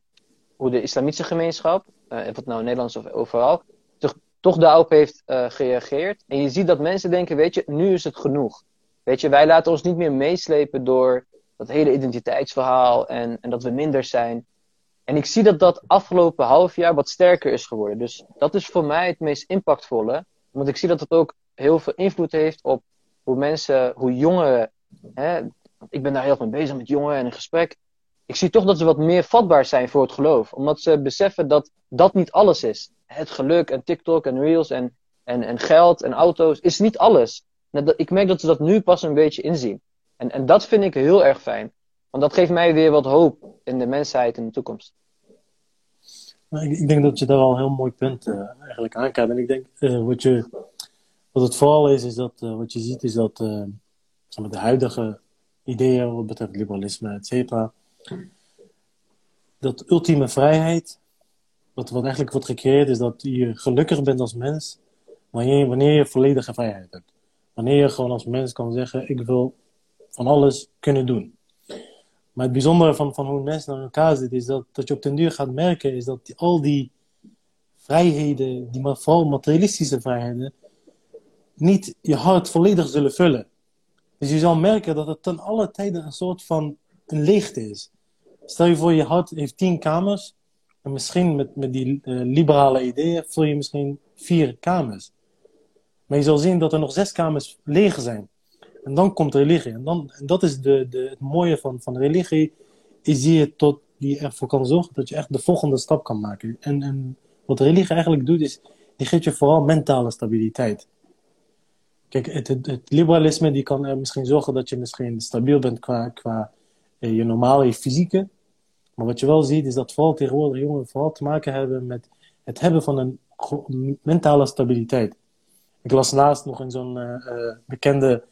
hoe de islamitische gemeenschap, uh, of het nou Nederlands of overal, toch, toch daarop heeft uh, gereageerd. En je ziet dat mensen denken, weet je, nu is het genoeg. Weet je, wij laten ons niet meer meeslepen door dat hele identiteitsverhaal en, en dat we minder zijn. En ik zie dat dat afgelopen half jaar wat sterker is geworden. Dus dat is voor mij het meest impactvolle. Want ik zie dat het ook heel veel invloed heeft op hoe mensen, hoe jongeren. Hè, ik ben daar heel veel mee bezig met jongeren en in gesprek. Ik zie toch dat ze wat meer vatbaar zijn voor het geloof. Omdat ze beseffen dat dat niet alles is. Het geluk en TikTok en Reels en, en, en geld en auto's is niet alles. Ik merk dat ze dat nu pas een beetje inzien. En, en dat vind ik heel erg fijn. Want dat geeft mij weer wat hoop in de mensheid in de toekomst. Nou, ik, ik, denk dat je daar wel een heel mooi punt uh, eigenlijk aankaart. En ik denk, uh, wat, je, wat het vooral is, is dat uh, wat je ziet, is dat de huidige ideeën wat betreft liberalisme, et cetera, dat ultieme vrijheid, wat, wat eigenlijk wordt gecreëerd, is dat je gelukkig bent als mens wanneer, wanneer je volledige vrijheid hebt. Wanneer je gewoon als mens kan zeggen, ik wil van alles kunnen doen. Maar het bijzondere van, van hoe mensen naar elkaar zitten, is dat, dat je op den duur gaat merken, is dat die, al die vrijheden, die vooral materialistische vrijheden, niet je hart volledig zullen vullen. Dus je zal merken dat het ten alle tijden een soort van een leegte is. Stel je voor, je hart heeft tien kamers. En misschien met, met die uh, liberale ideeën vul je misschien vier kamers. Maar je zal zien dat er nog zes kamers leeg zijn. En dan komt religie. En, dan, en dat is de, de, het mooie van, van religie, is die, je tot, die ervoor kan zorgen dat je echt de volgende stap kan maken. En, en wat religie eigenlijk doet, is, die geeft je vooral mentale stabiliteit. Kijk, het, het, liberalisme die kan er misschien zorgen dat je misschien stabiel bent qua, qua eh, je normale, fysieke. Maar wat je wel ziet, is dat vooral tegenwoordig jongeren vooral te maken hebben met het hebben van een mentale stabiliteit. Ik las laatst nog in zo'n uh, uh, bekende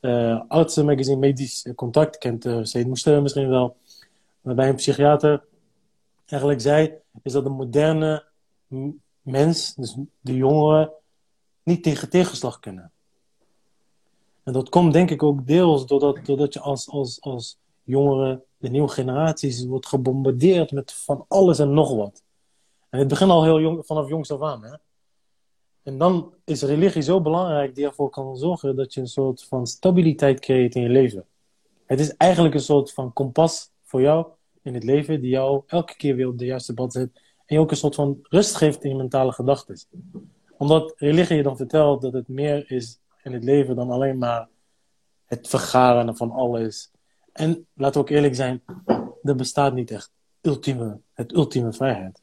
uh, magazine Medisch Contact, kent uh, Seyd misschien wel, waarbij een psychiater eigenlijk zei, is dat de moderne mens, dus de jongeren, niet tegen tegenslag kunnen. En dat komt denk ik ook deels doordat, doordat je als, als, als jongeren, de nieuwe generaties, wordt gebombardeerd met van alles en nog wat. En het begint al heel jong, vanaf jongs af aan. Hè? En dan is religie zo belangrijk die ervoor kan zorgen dat je een soort van stabiliteit creëert in je leven. Het is eigenlijk een soort van kompas voor jou in het leven die jou elke keer weer op de juiste pad zet. En je ook een soort van rust geeft in je mentale gedachten. Omdat religie je dan vertelt dat het meer is in het leven dan alleen maar het vergaren van alles. En laten we ook eerlijk zijn, er bestaat niet echt ultieme, het ultieme vrijheid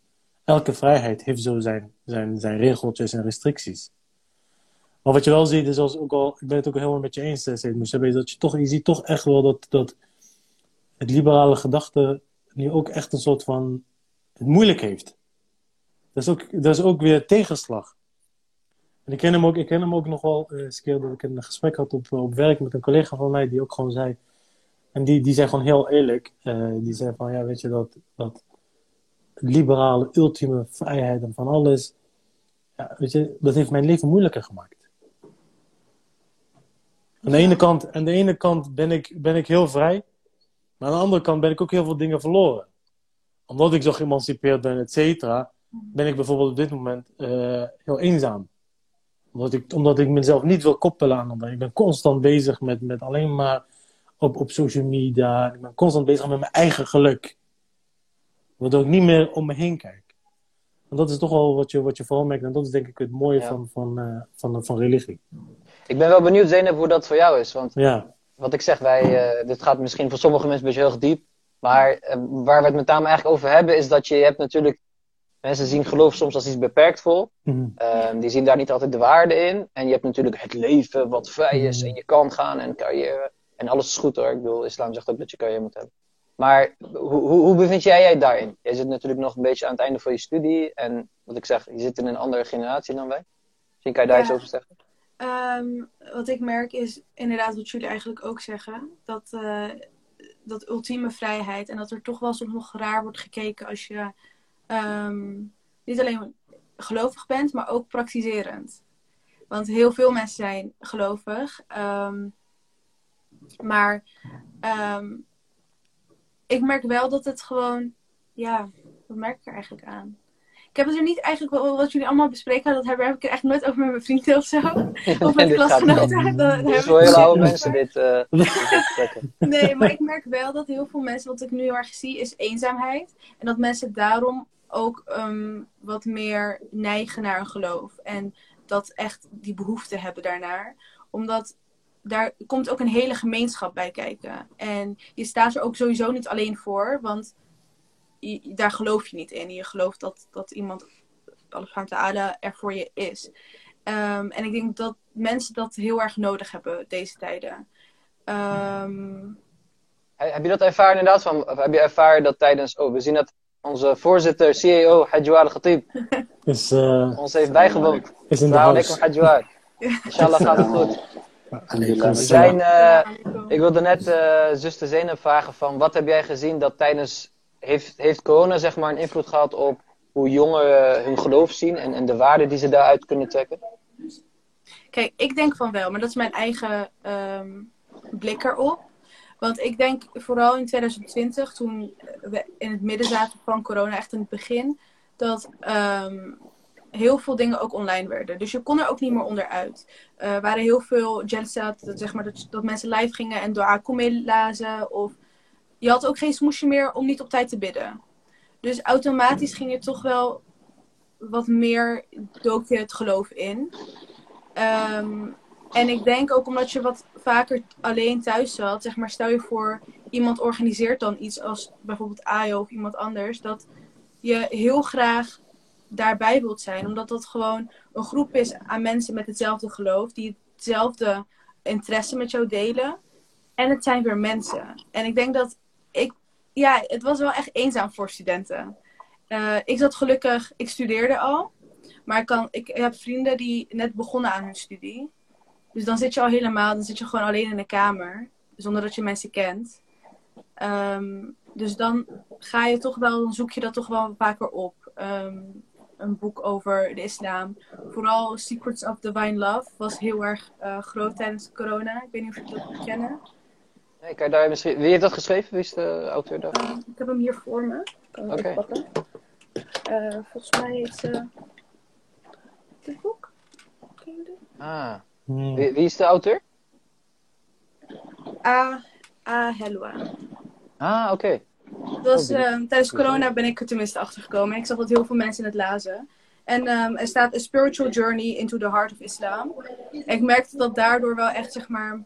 elke vrijheid heeft zo zijn, zijn, zijn regeltjes en restricties. Maar wat je wel ziet, is als ook al, ik ben het ook helemaal met je eens, Seyd Moussabe, dat je toch, je ziet toch echt wel dat, dat het liberale gedachte nu ook echt een soort van het moeilijk heeft. Dat is ook, dat is ook weer tegenslag. En ik ken hem ook, ik ken hem ook nog wel uh, eens keer dat ik een gesprek had op, op werk met een collega van mij die ook gewoon zei. En die, die zei gewoon heel eerlijk. Uh, die zei van ja, weet je dat, dat liberale, ultieme vrijheid en van alles. Ja, weet je, dat heeft mijn leven moeilijker gemaakt. Aan de ene kant, aan de ene kant ben, ik, ben ik heel vrij, maar aan de andere kant ben ik ook heel veel dingen verloren. Omdat ik zo geëmancipeerd ben, et cetera, ben ik bijvoorbeeld op dit moment uh, heel eenzaam. Omdat ik, omdat ik mezelf niet wil koppelen aan anderen. Ik ben constant bezig met, met alleen maar op, op social media. Ik ben constant bezig met mijn eigen geluk. Waardoor ik niet meer om me heen kijk. En dat is toch wel wat je, wat je vooral merkt. En dat is denk ik het mooie Ja. van, van, eh, van, van religie. Ik ben wel benieuwd, Zeynep, hoe dat voor jou is. Want Ja, wat ik zeg, wij, eh, dit gaat misschien voor sommige mensen een beetje heel diep. Maar eh, waar we het met name eigenlijk over hebben, is dat je, je hebt natuurlijk. Mensen zien geloof soms als iets beperkt vol. Mhm. Ehm, die zien daar niet altijd de waarde in. En je hebt natuurlijk het leven wat vrij is. En je kan gaan en carrière. En alles is goed hoor. Ik bedoel, islam zegt ook dat je carrière moet hebben. Maar hoe, hoe, hoe bevind jij jij daarin? Jij zit natuurlijk nog een beetje aan het einde van je studie. En wat ik zeg, je zit in een andere generatie dan wij. Misschien kan je daar Ja. iets over zeggen. Ehm, wat ik merk is inderdaad wat jullie eigenlijk ook zeggen. Dat, eh, dat ultieme vrijheid. En dat er toch wel soms nog raar wordt gekeken als je ehm, niet alleen gelovig bent, maar ook praktiserend. Want heel veel mensen zijn gelovig. ehm, maar ehm, ik merk wel dat het gewoon... Ja, wat merk ik er eigenlijk aan? Ik heb het er niet eigenlijk, wat jullie allemaal bespreken, dat heb, heb ik er echt nooit over met mijn vrienden of zo. Of met klasgenoten. Dit is voor hele oude mensen dit. eh, dit gesprekken. Nee, maar ik merk wel dat heel veel mensen, wat ik nu heel erg zie, is eenzaamheid. En dat mensen daarom ook ehm, wat meer neigen naar een geloof. En dat echt die behoefte hebben daarnaar. Omdat daar komt ook een hele gemeenschap bij kijken. En je staat er ook sowieso niet alleen voor, want je- daar geloof je niet in. Je gelooft dat, dat iemand, Allah ta'ala, er voor je is. Ehm, en ik denk dat mensen dat heel erg nodig hebben deze tijden. Ehm, He- Heb je dat ervaren inderdaad? Van, of heb je ervaren dat tijdens... Oh, we zien dat onze voorzitter, CEO, Hajjouar al-Khatib, is, eh, ons heeft bijgewoond. is in de house. Hajjouar. Inshallah gaat het goed. We zijn, eh, ik wilde net eh zuster Zeynep vragen van... Wat heb jij gezien dat tijdens... Heeft, heeft corona zeg maar een invloed gehad op hoe jongeren hun geloof zien... En, en de waarde die ze daaruit kunnen trekken? Kijk, ik denk van wel, maar dat is mijn eigen ehm, blik erop. Want ik denk vooral in 2020, toen we in het midden zaten van corona, echt in het begin, dat ehm, heel veel dingen ook online werden. Dus je kon er ook niet meer onderuit. Eh, Er waren heel veel jalsat, dat, zeg maar, dat, dat mensen live gingen en door Akumel lazen. Of je had ook geen smoesje meer om niet op tijd te bidden. Dus automatisch ging je toch wel wat meer dook je het geloof in. Ehm, en ik denk ook omdat je wat vaker alleen thuis zat, zeg maar, stel je voor, iemand organiseert dan iets als bijvoorbeeld Ayo of iemand anders, dat je heel graag daarbij wilt zijn, omdat dat gewoon een groep is aan mensen met hetzelfde geloof, die hetzelfde interesse met jou delen. En het zijn weer mensen. En ik denk dat ik, ja, het was wel echt eenzaam voor studenten. Eh, ik zat gelukkig, ik studeerde al. Maar ik, kan, ik heb vrienden die net begonnen aan hun studie. Dus dan zit je al helemaal, dan zit je gewoon alleen in een kamer. Zonder dat je mensen kent. Ehm, dus dan ga je toch wel, dan zoek je dat toch wel vaker op. Ehm, een boek over de islam. Vooral Secrets of Divine Love was heel erg eh, groot tijdens corona. Ik weet niet of jullie dat kennen. Nee, kan je daar misschien... Wie heeft dat geschreven? Wie is de auteur daar? Ehm, ik heb hem hier voor me. Ik kan hem Oké. even pakken. Eh, volgens mij heet ze... Dit boek? Je? Ah, Hmm. wie, wie is de auteur? A. A. Helwa. Ah, oké. Was, Oh, ehm, tijdens corona ben ik er tenminste achter gekomen. Ik zag dat heel veel mensen het lazen. En ehm, er staat A Spiritual Journey into the Heart of Islam. En ik merkte dat daardoor wel echt, zeg maar...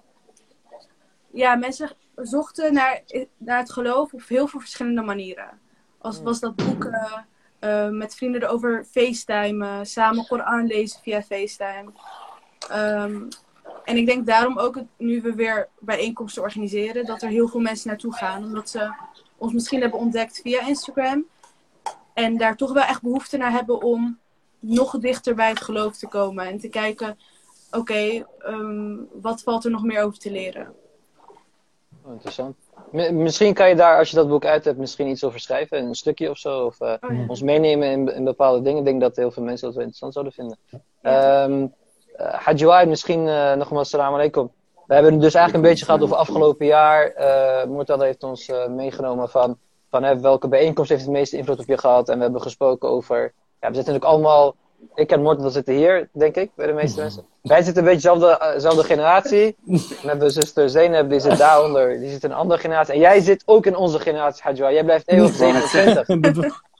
Ja, mensen zochten naar, naar het geloof op heel veel verschillende manieren. Als was dat boeken, eh, met vrienden erover facetimen, samen Koran lezen via FaceTime. Ehm, en ik denk daarom ook, het- nu we weer bijeenkomsten organiseren, dat er heel veel mensen naartoe gaan. Omdat ze ons misschien hebben ontdekt via Instagram. En daar toch wel echt behoefte naar hebben om nog dichter bij het geloof te komen. En te kijken, oké, ehm, wat valt er nog meer over te leren? Oh, interessant. M- misschien kan je daar, als je dat boek uit hebt, misschien iets over schrijven. Een stukje of zo. Of eh, Oh ja. ons meenemen in, in bepaalde dingen. Ik denk dat heel veel mensen dat wel interessant zouden vinden. Ja. Ehm eh, Hajjouai, misschien eh, nogmaals salam alaikum. We hebben het dus eigenlijk een beetje gehad over afgelopen jaar. Eh Murtada heeft ons eh, meegenomen van, van hè, welke bijeenkomst heeft het meeste invloed op je gehad. En we hebben gesproken over... Ja, we zitten natuurlijk allemaal... Ik en Murtada zitten hier, denk ik, bij de meeste mensen. Wij zitten een beetje dezelfde, eh, dezelfde generatie. Dan hebben we zuster Zeynep, die zit daaronder. Die zit in een andere generatie. En jij zit ook in onze generatie, Hajjouai. Jij blijft eeuwig 27.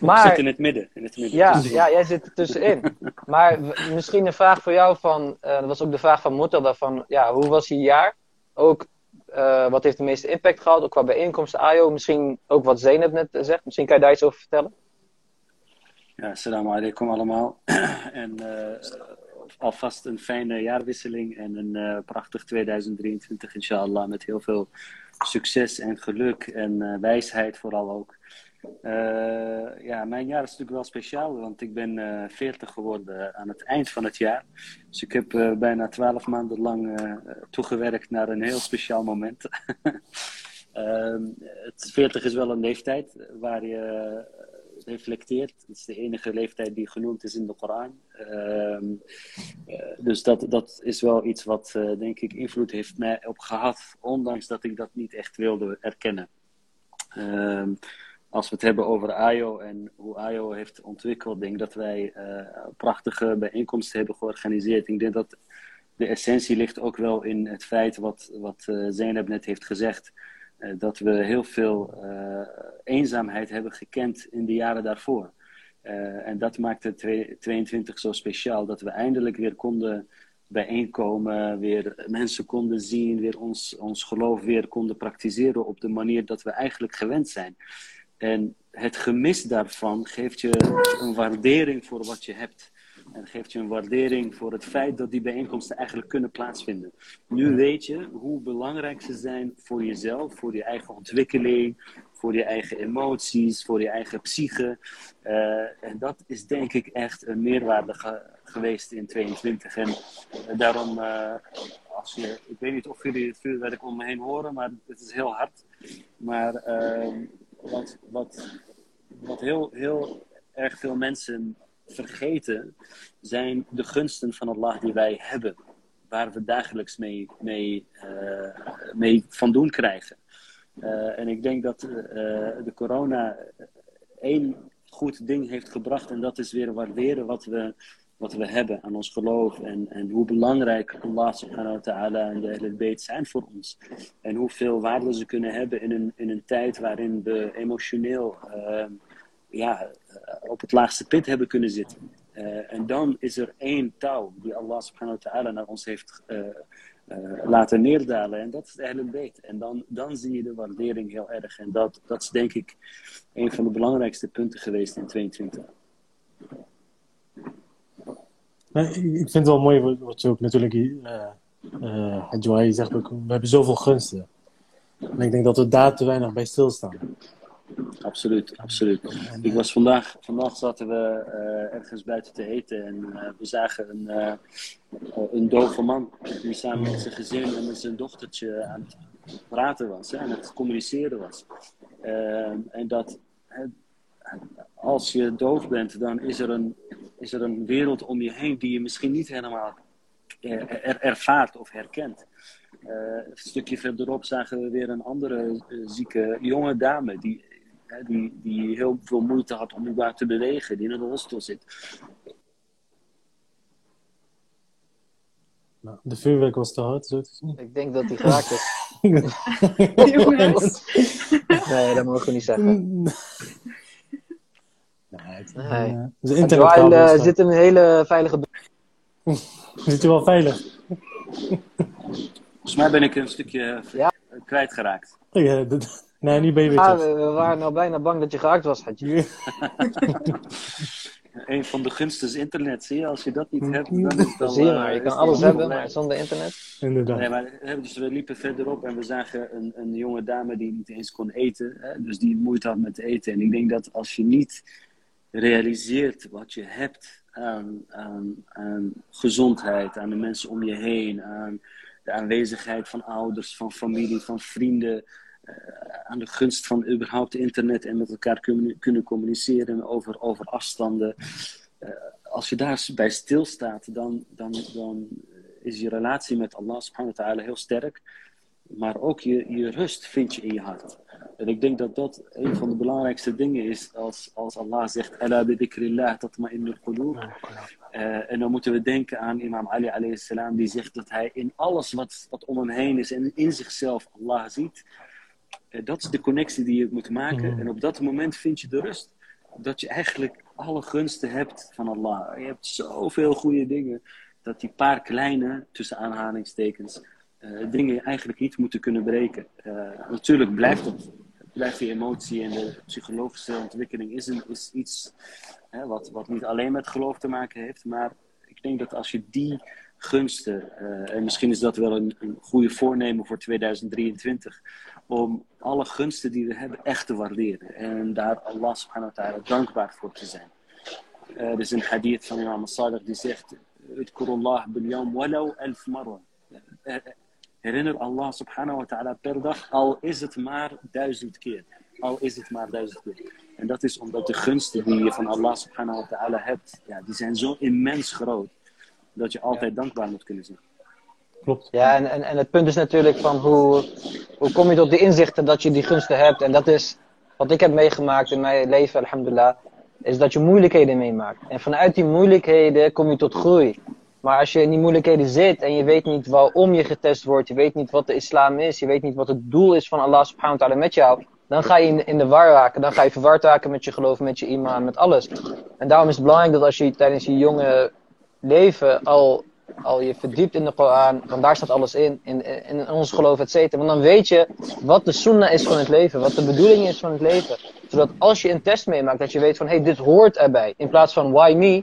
Maar- Ik zit in het midden. In het midden. Ja, ja, jij zit er tussenin. Maar misschien een vraag voor jou van, eh, dat was ook de vraag van Moetada van, ja, hoe was je jaar? Ook, eh, wat heeft de meeste impact gehad, ook qua bijeenkomsten, AYO, misschien ook wat Zeynep net eh, zegt, misschien kan je daar iets over vertellen? Ja, assalamu alaikum allemaal. en alvast een fijne jaarwisseling en een prachtig 2023 inshallah met heel veel succes en geluk en wijsheid vooral ook. Eh, ja, mijn jaar is natuurlijk wel speciaal, want ik ben eh 40 geworden aan het eind van het jaar. Dus ik heb eh, bijna 12 maanden lang eh, toegewerkt naar een heel speciaal moment. Ehm, het 40 is wel een leeftijd waar je eh, reflecteert. Het is de enige leeftijd die genoemd is in de Koran. Ehm, eh, dus dat, dat is wel iets wat, eh, denk ik, invloed heeft mij op gehad, ondanks dat ik dat niet echt wilde erkennen. Als we het hebben over AYO en hoe AYO heeft ontwikkeld, denk dat wij eh, prachtige bijeenkomsten hebben georganiseerd. Ik denk dat de essentie ligt ook wel in het feit wat, wat Zeynep net heeft gezegd. eh, dat we heel veel eenzaamheid hebben gekend in de jaren daarvoor. En dat maakte 22 zo speciaal, dat we eindelijk weer konden bijeenkomen, weer mensen konden zien, weer ons, ons geloof weer konden praktiseren op de manier dat we eigenlijk gewend zijn. En het gemis daarvan geeft je een waardering voor wat je hebt. En geeft je een waardering voor het feit dat die bijeenkomsten eigenlijk kunnen plaatsvinden. Nu weet je hoe belangrijk ze zijn voor jezelf, voor je eigen ontwikkeling, voor je eigen emoties, voor je eigen psyche. Eh, en dat is denk ik echt een meerwaarde ge- geweest in 22. En eh, daarom, eh, als je, ik weet niet of jullie het vuurwerk om me heen horen, maar het is heel hard. Maar ehm, wat, wat, heel, heel erg veel mensen vergeten, zijn de gunsten van Allah die wij hebben. Waar we dagelijks mee, mee, eh, mee van doen krijgen. Eh, en ik denk dat eh, de corona één goed ding heeft gebracht. En dat is weer waarderen wat we, wat we hebben aan ons geloof. En, en hoe belangrijk Allah subhanahu wa ta'ala en de beet zijn voor ons. En hoeveel waarde ze kunnen hebben in een, in een tijd waarin we emotioneel eh, ja, eh, op het laagste pit hebben kunnen zitten. Eh, en dan is er één touw die Allah subhanahu wa ta'ala naar ons heeft eh, laten neerdalen. En dat is de beet. En dan, dan zie je de waardering heel erg. En dat, dat is denk ik een van de belangrijkste punten geweest in 22. Nee, ik vind het wel mooi wat, je ook natuurlijk, eh eh Joai zegt ook, we hebben zoveel gunsten. En ik denk dat we daar te weinig bij stilstaan. Absoluut, absoluut. Ik was vandaag, vandaag zaten we eh, ergens buiten te eten en eh, we zagen een, eh, een dove man die samen met zijn gezin en met zijn dochtertje aan het praten was, hè, aan het communiceren was. Ehm, en dat als je doof bent, dan is er, een, is er een wereld om je heen die je misschien niet helemaal er, er- ervaart of herkent. Eh, een stukje verderop zagen we weer een andere eh, zieke jonge dame die, hè, die, die heel veel moeite had om überhaupt te bewegen, die in een rolstoel zit. Nou, de vuurwerk was te hard, zo te zien. Ik denk dat die geraakt is. Jongens. Nee, dat mogen we niet zeggen. Nee, het, Nee. eh, de Joël eh, zit in een hele veilige... Zit je wel veilig? Volgens mij ben ik een stukje Ja. eh, kwijtgeraakt. Ja, nee, nu ben je weer Ah, terug. we, we waren nou bijna bang dat je geraakt was, Hadje. Een van de gunsten is internet, zie je? Als je dat niet hebt, dan is het al... Zie je maar, je kan alles al hebben, maar zonder internet. Inderdaad. Nee, maar hè, dus we liepen verderop en we zagen een, een jonge dame die niet eens kon eten. Hè, dus die moeite had met eten. En ik denk dat als je niet realiseert wat je hebt aan, gezondheid, aan de mensen om je heen, aan de aanwezigheid van ouders, van familie, van vrienden, eh, aan de gunst van überhaupt internet en met elkaar kunnen, kunnen communiceren over, over afstanden. Eh, als je daarbij stilstaat, dan, dan, dan is je relatie met Allah subhanahu wa ta'ala heel sterk. Maar ook je, je rust vind je in je hart. En ik denk dat dat een van de belangrijkste dingen is als, als Allah zegt Ala tatma'innul qulub. Eh, en dan moeten we denken aan imam Ali alayhi salam die zegt dat hij in alles wat, wat om hem heen is en in zichzelf Allah ziet. Eh, dat is de connectie die je moet maken. Mhm. En op dat moment vind je de rust. dat je eigenlijk alle gunsten hebt van Allah. Je hebt zoveel goede dingen, dat die paar kleine, tussen aanhalingstekens, uh, dingen eigenlijk niet moeten kunnen breken. Uh, natuurlijk blijft, het, blijft die emotie en de psychologische ontwikkeling is, een, is iets wat, wat niet alleen met geloof te maken heeft, maar ik denk dat als je die gunsten, uh, en misschien is dat wel een, een goede voornemen voor 2023, om alle gunsten die we hebben echt te waarderen. En daar Allah subhanahu wa ta'ala dankbaar voor te zijn. Er is een hadith van Imam Sadiq die zegt: Udkurullah bil yawm walau elf marwa. Herinner Allah subhanahu wa ta'ala per dag, al is het maar duizend keer. Al is het maar duizend keer. En dat is omdat de gunsten die je van Allah subhanahu wa ta'ala hebt, ja, die zijn zo immens groot. Dat je altijd dankbaar moet kunnen zijn. Klopt. Ja, en, en, en het punt is natuurlijk van hoe, hoe kom je tot de inzichten dat je die gunsten hebt. En dat is wat ik heb meegemaakt in mijn leven, alhamdulillah, is dat je moeilijkheden meemaakt. En vanuit die moeilijkheden kom je tot groei. Maar als je in die moeilijkheden zit en je weet niet waarom je getest wordt, je weet niet wat de islam is, je weet niet wat het doel is van Allah subhanahu wa ta'ala met jou, dan ga je in, de war raken. Dan ga je verward raken met je geloof, met je iman, met alles. En daarom is het belangrijk dat als je tijdens je jonge leven al, al je verdiept in de Koran, want daar staat alles in, in, in ons geloof, et cetera. Want dan weet je wat de sunnah is van het leven, wat de bedoeling is van het leven. Zodat als je een test meemaakt, dat je weet van, hé, hey, dit hoort erbij. In plaats van, why me?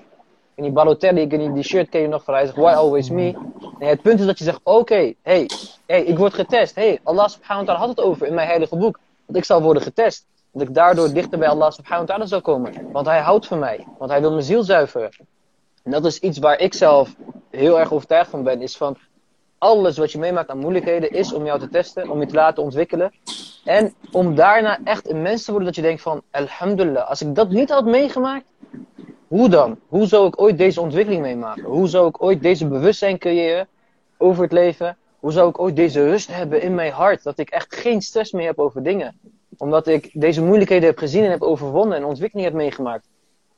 En die Balotelli, die, shirt ken je nog van, hij zegt, why always me? Nee, het punt is dat je zegt, oké, hey, hey, ik word getest. hey, Allah subhanahu wa ta'ala had het over in mijn heilige boek. Dat ik zal worden getest. Dat ik daardoor dichter bij Allah subhanahu wa ta'ala zal komen. Want hij houdt van mij. Want hij wil mijn ziel zuiveren. En dat is iets waar ik zelf heel erg overtuigd van ben. Is van, alles wat je meemaakt aan moeilijkheden is om jou te testen. Om je te laten ontwikkelen. En om daarna echt een mens te worden dat je denkt van, alhamdulillah. Als ik dat niet had meegemaakt, hoe dan? Hoe zou ik ooit deze ontwikkeling meemaken? Hoe zou ik ooit deze bewustzijn creëren over het leven? Hoe zou ik ooit deze rust hebben in mijn hart? Dat ik echt geen stress meer heb over dingen. Omdat ik deze moeilijkheden heb gezien en heb overwonnen en ontwikkeling heb meegemaakt.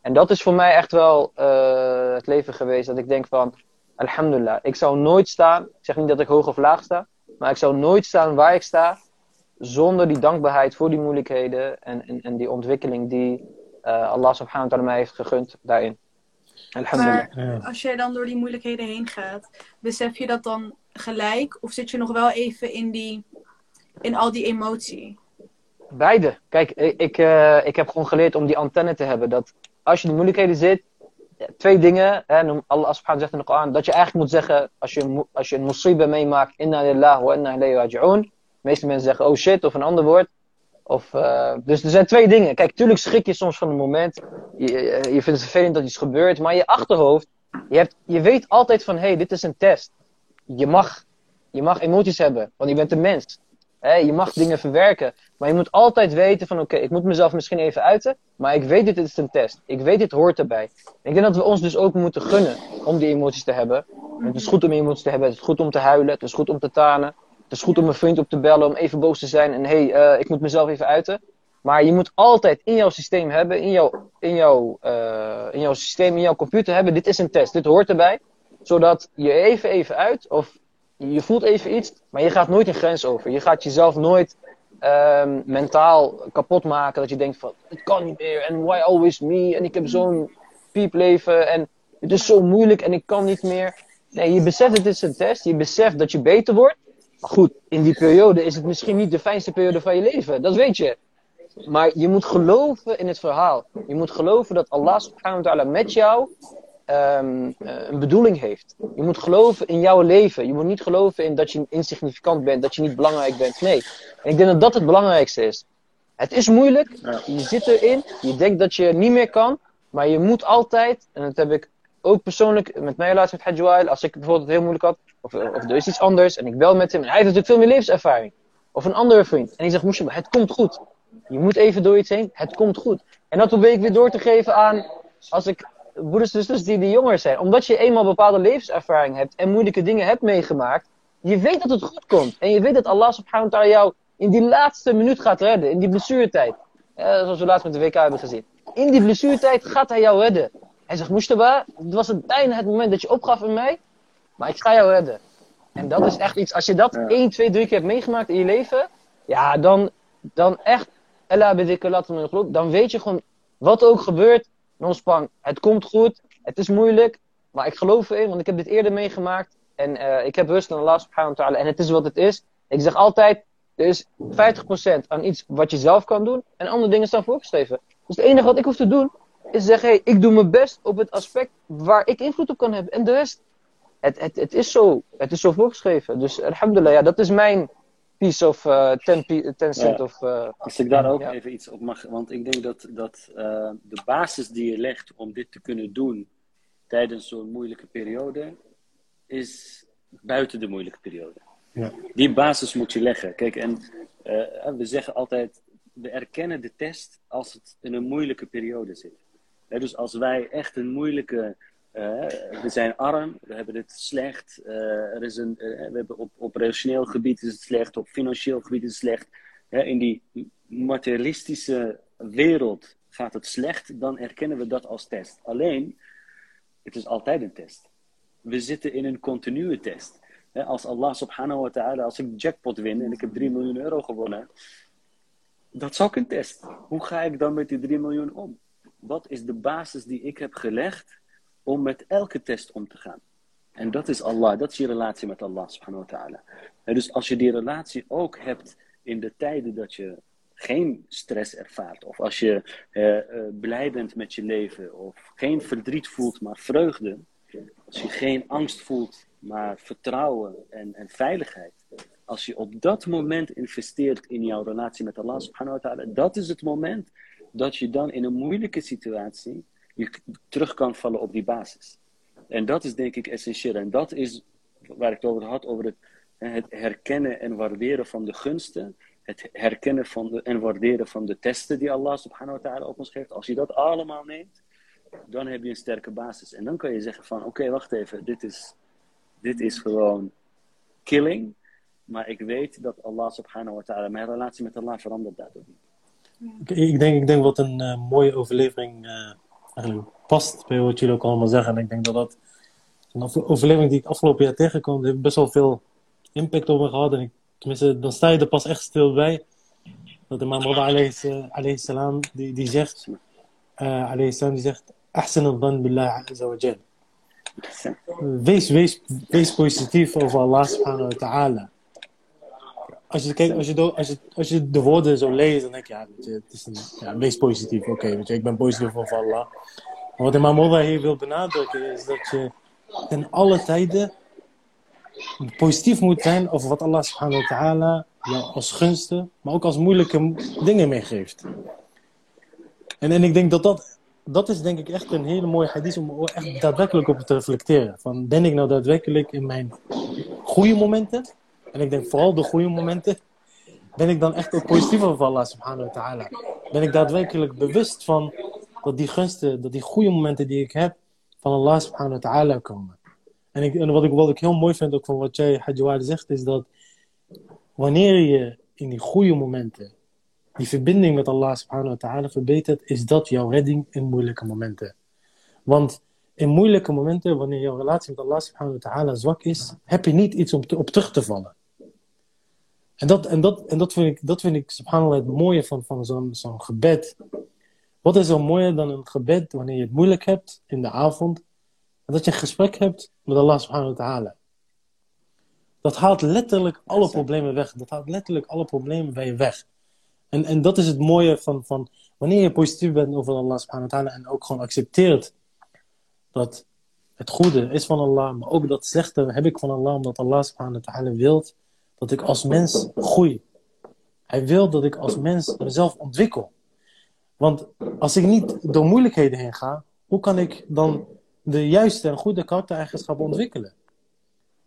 En dat is voor mij echt wel uh, het leven geweest. Dat ik denk van, alhamdulillah, ik zou nooit staan. Ik zeg niet dat ik hoog of laag sta. Maar ik zou nooit staan waar ik sta. Zonder die dankbaarheid voor die moeilijkheden. En, en, en die ontwikkeling die Allah subhanahu wa ta'ala mij heeft gegund daarin. Alhamdulillah. Maar als jij dan door die moeilijkheden heen gaat, besef je dat dan gelijk? Of zit je nog wel even in, die, in al die emotie? Beide. Kijk, ik, uh, ik heb gewoon geleerd om die antenne te hebben. Dat als je in de moeilijkheden zit, twee dingen. Hè, Allah subhanahu zegt in de Koran, dat je eigenlijk moet zeggen, als je, als je een musiba meemaakt, inna lillahi wa inna ilayhi raji'un. De meeste mensen zeggen, oh shit, of een ander woord. Of, uh, dus er zijn twee dingen. Kijk, tuurlijk schrik je soms van het moment. Je, je vindt het vervelend dat iets gebeurt. Maar je achterhoofd, je, hebt, je weet altijd van, hé, hey, dit is een test. Je mag, je mag emoties hebben, want je bent een mens. Je mag dingen verwerken. Maar je moet altijd weten van, oké, ik moet mezelf misschien even uiten. Maar ik weet dit is een test. Ik weet dit hoort erbij. ik denk dat we ons dus ook moeten gunnen om die emoties te hebben. Het is goed om emoties te hebben. Het is goed om te huilen. Het is goed om te tanen. Het is goed om een vriend op te bellen, om even boos te zijn en hé, hey, uh, ik moet mezelf even uiten. Maar je moet altijd in jouw systeem hebben, in jouw, in, jouw, uh, in jouw systeem, in jouw computer hebben, dit is een test, dit hoort erbij. Zodat je even even uit, of je voelt even iets, maar je gaat nooit een grens over. Je gaat jezelf nooit um, mentaal kapot maken, dat je denkt van, het kan niet meer, en why always me, en ik heb zo'n piepleven, en het is zo moeilijk, en ik kan niet meer. Nee, je beseft het is een test, je beseft dat je beter wordt, maar goed, in die periode is het misschien niet de fijnste periode van je leven. Dat weet je. Maar je moet geloven in het verhaal. Je moet geloven dat Allah subhanahu wa ta'ala met jou um, een bedoeling heeft. Je moet geloven in jouw leven. Je moet niet geloven in dat je insignificant bent, dat je niet belangrijk bent. Nee. En ik denk dat dat het belangrijkste is. Het is moeilijk. Je zit erin. Je denkt dat je niet meer kan. Maar je moet altijd, en dat heb ik ook persoonlijk met mijn relatie met Hajj als ik bijvoorbeeld het heel moeilijk had, of, er is iets anders en ik bel met hem hij heeft natuurlijk veel meer levenservaring. Of een andere vriend. En die zegt, Moesje, het komt goed. Je moet even door iets heen, het komt goed. En dat probeer ik weer door te geven aan, als ik broeders en zusters die, die jonger zijn. Omdat je eenmaal bepaalde levenservaring hebt en moeilijke dingen hebt meegemaakt, je weet dat het goed komt. En je weet dat Allah subhanahu wa ta'ala jou in die laatste minuut gaat redden, in die blessuretijd. Uh, zoals we laatst met de WK hebben gezien. In die blessuretijd gaat hij jou redden. Hij zegt, Mustafa, het was het bijna het moment dat je opgaf in mij, maar ik ga jou redden. En dat is echt iets, als je dat ja. 1, 2, 3 keer hebt meegemaakt in je leven, ja, dan, dan echt, dan weet je gewoon, wat ook gebeurt, non-spang, het komt goed, het is moeilijk, maar ik geloof erin, want ik heb dit eerder meegemaakt. En eh, ik heb rust aan Allah subhanahu wa ta'ala. En het is wat het is. Ik zeg altijd, er is 50% aan iets wat je zelf kan doen. En andere dingen staan voorgeschreven. Dus het enige wat ik hoef te doen, is zeggen, hey, ik doe mijn best op het aspect waar ik invloed op kan hebben. En de rest, het, het, het, is, zo, het is zo voorgeschreven. Dus alhamdulillah, ja, dat is mijn piece of uh, 10, 10 cent Ja. of... eh, Als ik daar ook Ja. even iets op mag, want ik denk dat, dat eh, de basis die je legt om dit te kunnen doen tijdens zo'n moeilijke periode, is buiten de moeilijke periode. Ja. Die basis moet je leggen. Kijk, en eh, we zeggen altijd, we erkennen de test als het in een moeilijke periode zit. Dus als wij echt een moeilijke, eh, we zijn arm, we hebben het slecht, eh, er is een, eh, we hebben op, op relationeel gebied is het slecht, op financieel gebied is het slecht. In die materialistische wereld gaat het slecht, dan erkennen we dat als test. Alleen, het is altijd een test. We zitten in een continue test. Als Allah subhanahu wa ta'ala, als ik jackpot win en ik heb 3 miljoen euro gewonnen, dat is ook een test. Hoe ga ik dan met die 3 miljoen om? Wat is de basis die ik heb gelegd om met elke test om te gaan? En dat is Allah, dat is je relatie met Allah subhanahu wa ta'ala. Hè, Dus als je die relatie ook hebt in de tijden dat je geen stress ervaart, of als je eh, eh, blij bent met je leven, of geen verdriet voelt, maar vreugde, als je geen angst voelt, maar vertrouwen en, en veiligheid. Als je op dat moment investeert in jouw relatie met Allah subhanahu wa ta'ala, dat is het moment dat je dan in een moeilijke situatie je terug kan vallen op die basis. En dat is denk ik essentieel. En dat is waar ik het over had, over het herkennen en waarderen van de gunsten. Het herkennen van de, en waarderen van de testen die Allah subhanahu wa ta'ala op ons geeft. Als je dat allemaal neemt, dan heb je een sterke basis. En dan kan je zeggen van, oké, wacht even, dit is, dit is gewoon killing. Maar ik weet dat Allah subhanahu wa ta'ala, mijn relatie met Allah verandert daardoor niet. Ik, ik, denk, ik denk wat een eh, mooie overlevering eh, eigenlijk past bij wat jullie ook allemaal zeggen. En ik denk dat dat een over- overlevering die ik afgelopen jaar tegenkwam, heeft best wel veel impact op me gehad. En ik, tenminste, dan sta je er pas echt stil bij. Dat imam Rabbi alayhi, salam, die, die zegt, eh alayhi salam, die zegt, Ahsan al-dhan billah azza wa jal. Wees, wees, wees positief over Allah subhanahu wa ta'ala. Als je, kijkt, als, je als, je, de woorden zo leest, dan denk je, ja, het is een, ja wees positief. Oké, ik ben positief over Allah. Maar wat Imam Oda hier wil benadrukken, is dat je in alle tijden positief moet zijn over wat Allah subhanahu wa ta'ala als gunsten, maar ook als moeilijke dingen meegeeft. En, en ik denk dat dat, dat is denk ik echt een hele mooie hadith om echt daadwerkelijk op te reflecteren. Van, ben ik nou daadwerkelijk in mijn goede momenten, en ik denk vooral de goede momenten, ben ik dan echt ook positief over Allah subhanahu wa ta'ala. Ben ik daadwerkelijk bewust van dat die gunsten, dat die goede momenten die ik heb, van Allah subhanahu wa ta'ala komen. En, en wat, ik, wat ik heel mooi vind ook van wat jij, Hajjawad, zegt, is dat wanneer je in die goede momenten die verbinding met Allah subhanahu wa ta'ala verbetert, is dat jouw redding in moeilijke momenten. Want in moeilijke momenten, wanneer jouw relatie met Allah subhanahu wa ta'ala zwak is, heb je niet iets om op terug te vallen. En dat, en dat, en dat, vind, ik, dat vind ik subhanallah het mooie van, van zo'n zo'n gebed. Wat is er mooier dan een gebed wanneer je het moeilijk hebt in de avond, en dat je een gesprek hebt met Allah subhanahu wa ta'ala. Dat haalt letterlijk alle problemen weg. Dat haalt letterlijk alle problemen bij je weg. En, en dat is het mooie van, van wanneer je positief bent over Allah subhanahu wa ta'ala en ook gewoon accepteert dat het goede is van Allah, maar ook dat slechte heb ik van Allah, omdat Allah subhanahu wa ta'ala wil dat ik als mens groei. Hij wil dat ik als mens mezelf ontwikkel. Want als ik niet door moeilijkheden heen ga, hoe kan ik dan de juiste en goede karaktereigenschappen ontwikkelen?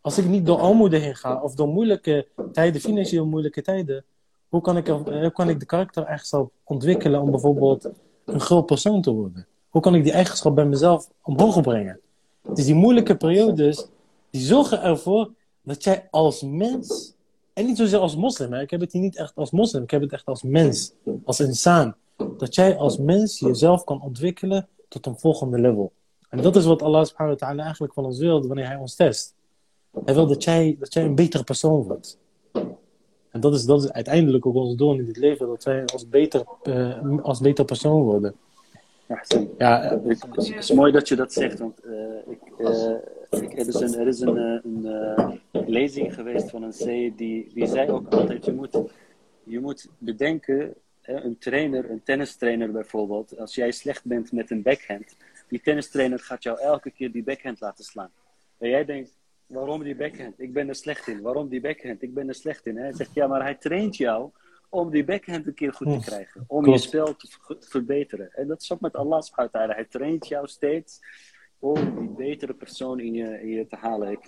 Als ik niet door armoede heen ga, of door moeilijke tijden, financieel moeilijke tijden, hoe kan ik, hoe kan ik de karaktereigenschap ontwikkelen om bijvoorbeeld een groot persoon te worden? Hoe kan ik die eigenschap bij mezelf omhoog brengen? Dus die moeilijke periodes, die zorgen ervoor dat jij als mens, en niet zozeer als moslim, hè, ik heb het hier niet echt als moslim, ik heb het echt als mens, als insaan, dat jij als mens jezelf kan ontwikkelen tot een volgende level. En dat is wat Allah subhanahu wa ta'ala eigenlijk van ons wil wanneer hij ons test. Hij wil dat jij, dat jij een betere persoon wordt. En dat is, dat is uiteindelijk ook ons doel in dit leven, dat wij als beter, eh, als beter persoon worden. Ja, het, het, is mooi dat je dat zegt, want ik, ik, er is een, er is een, een lezing geweest van een C die, die zei ook altijd, je moet, je moet bedenken, een trainer, een tennistrainer bijvoorbeeld, als jij slecht bent met een backhand, die tennistrainer gaat jou elke keer die backhand laten slaan. En jij denkt, waarom die backhand? Ik ben er slecht in. Waarom die backhand? Ik ben er slecht in. Hij zegt, ja, maar hij traint jou om die backhand een keer goed te krijgen. Om je spel te verbeteren. En dat is ook met Allah subhanahu Hij traint jou steeds om die betere persoon in je, in je te halen. Ik,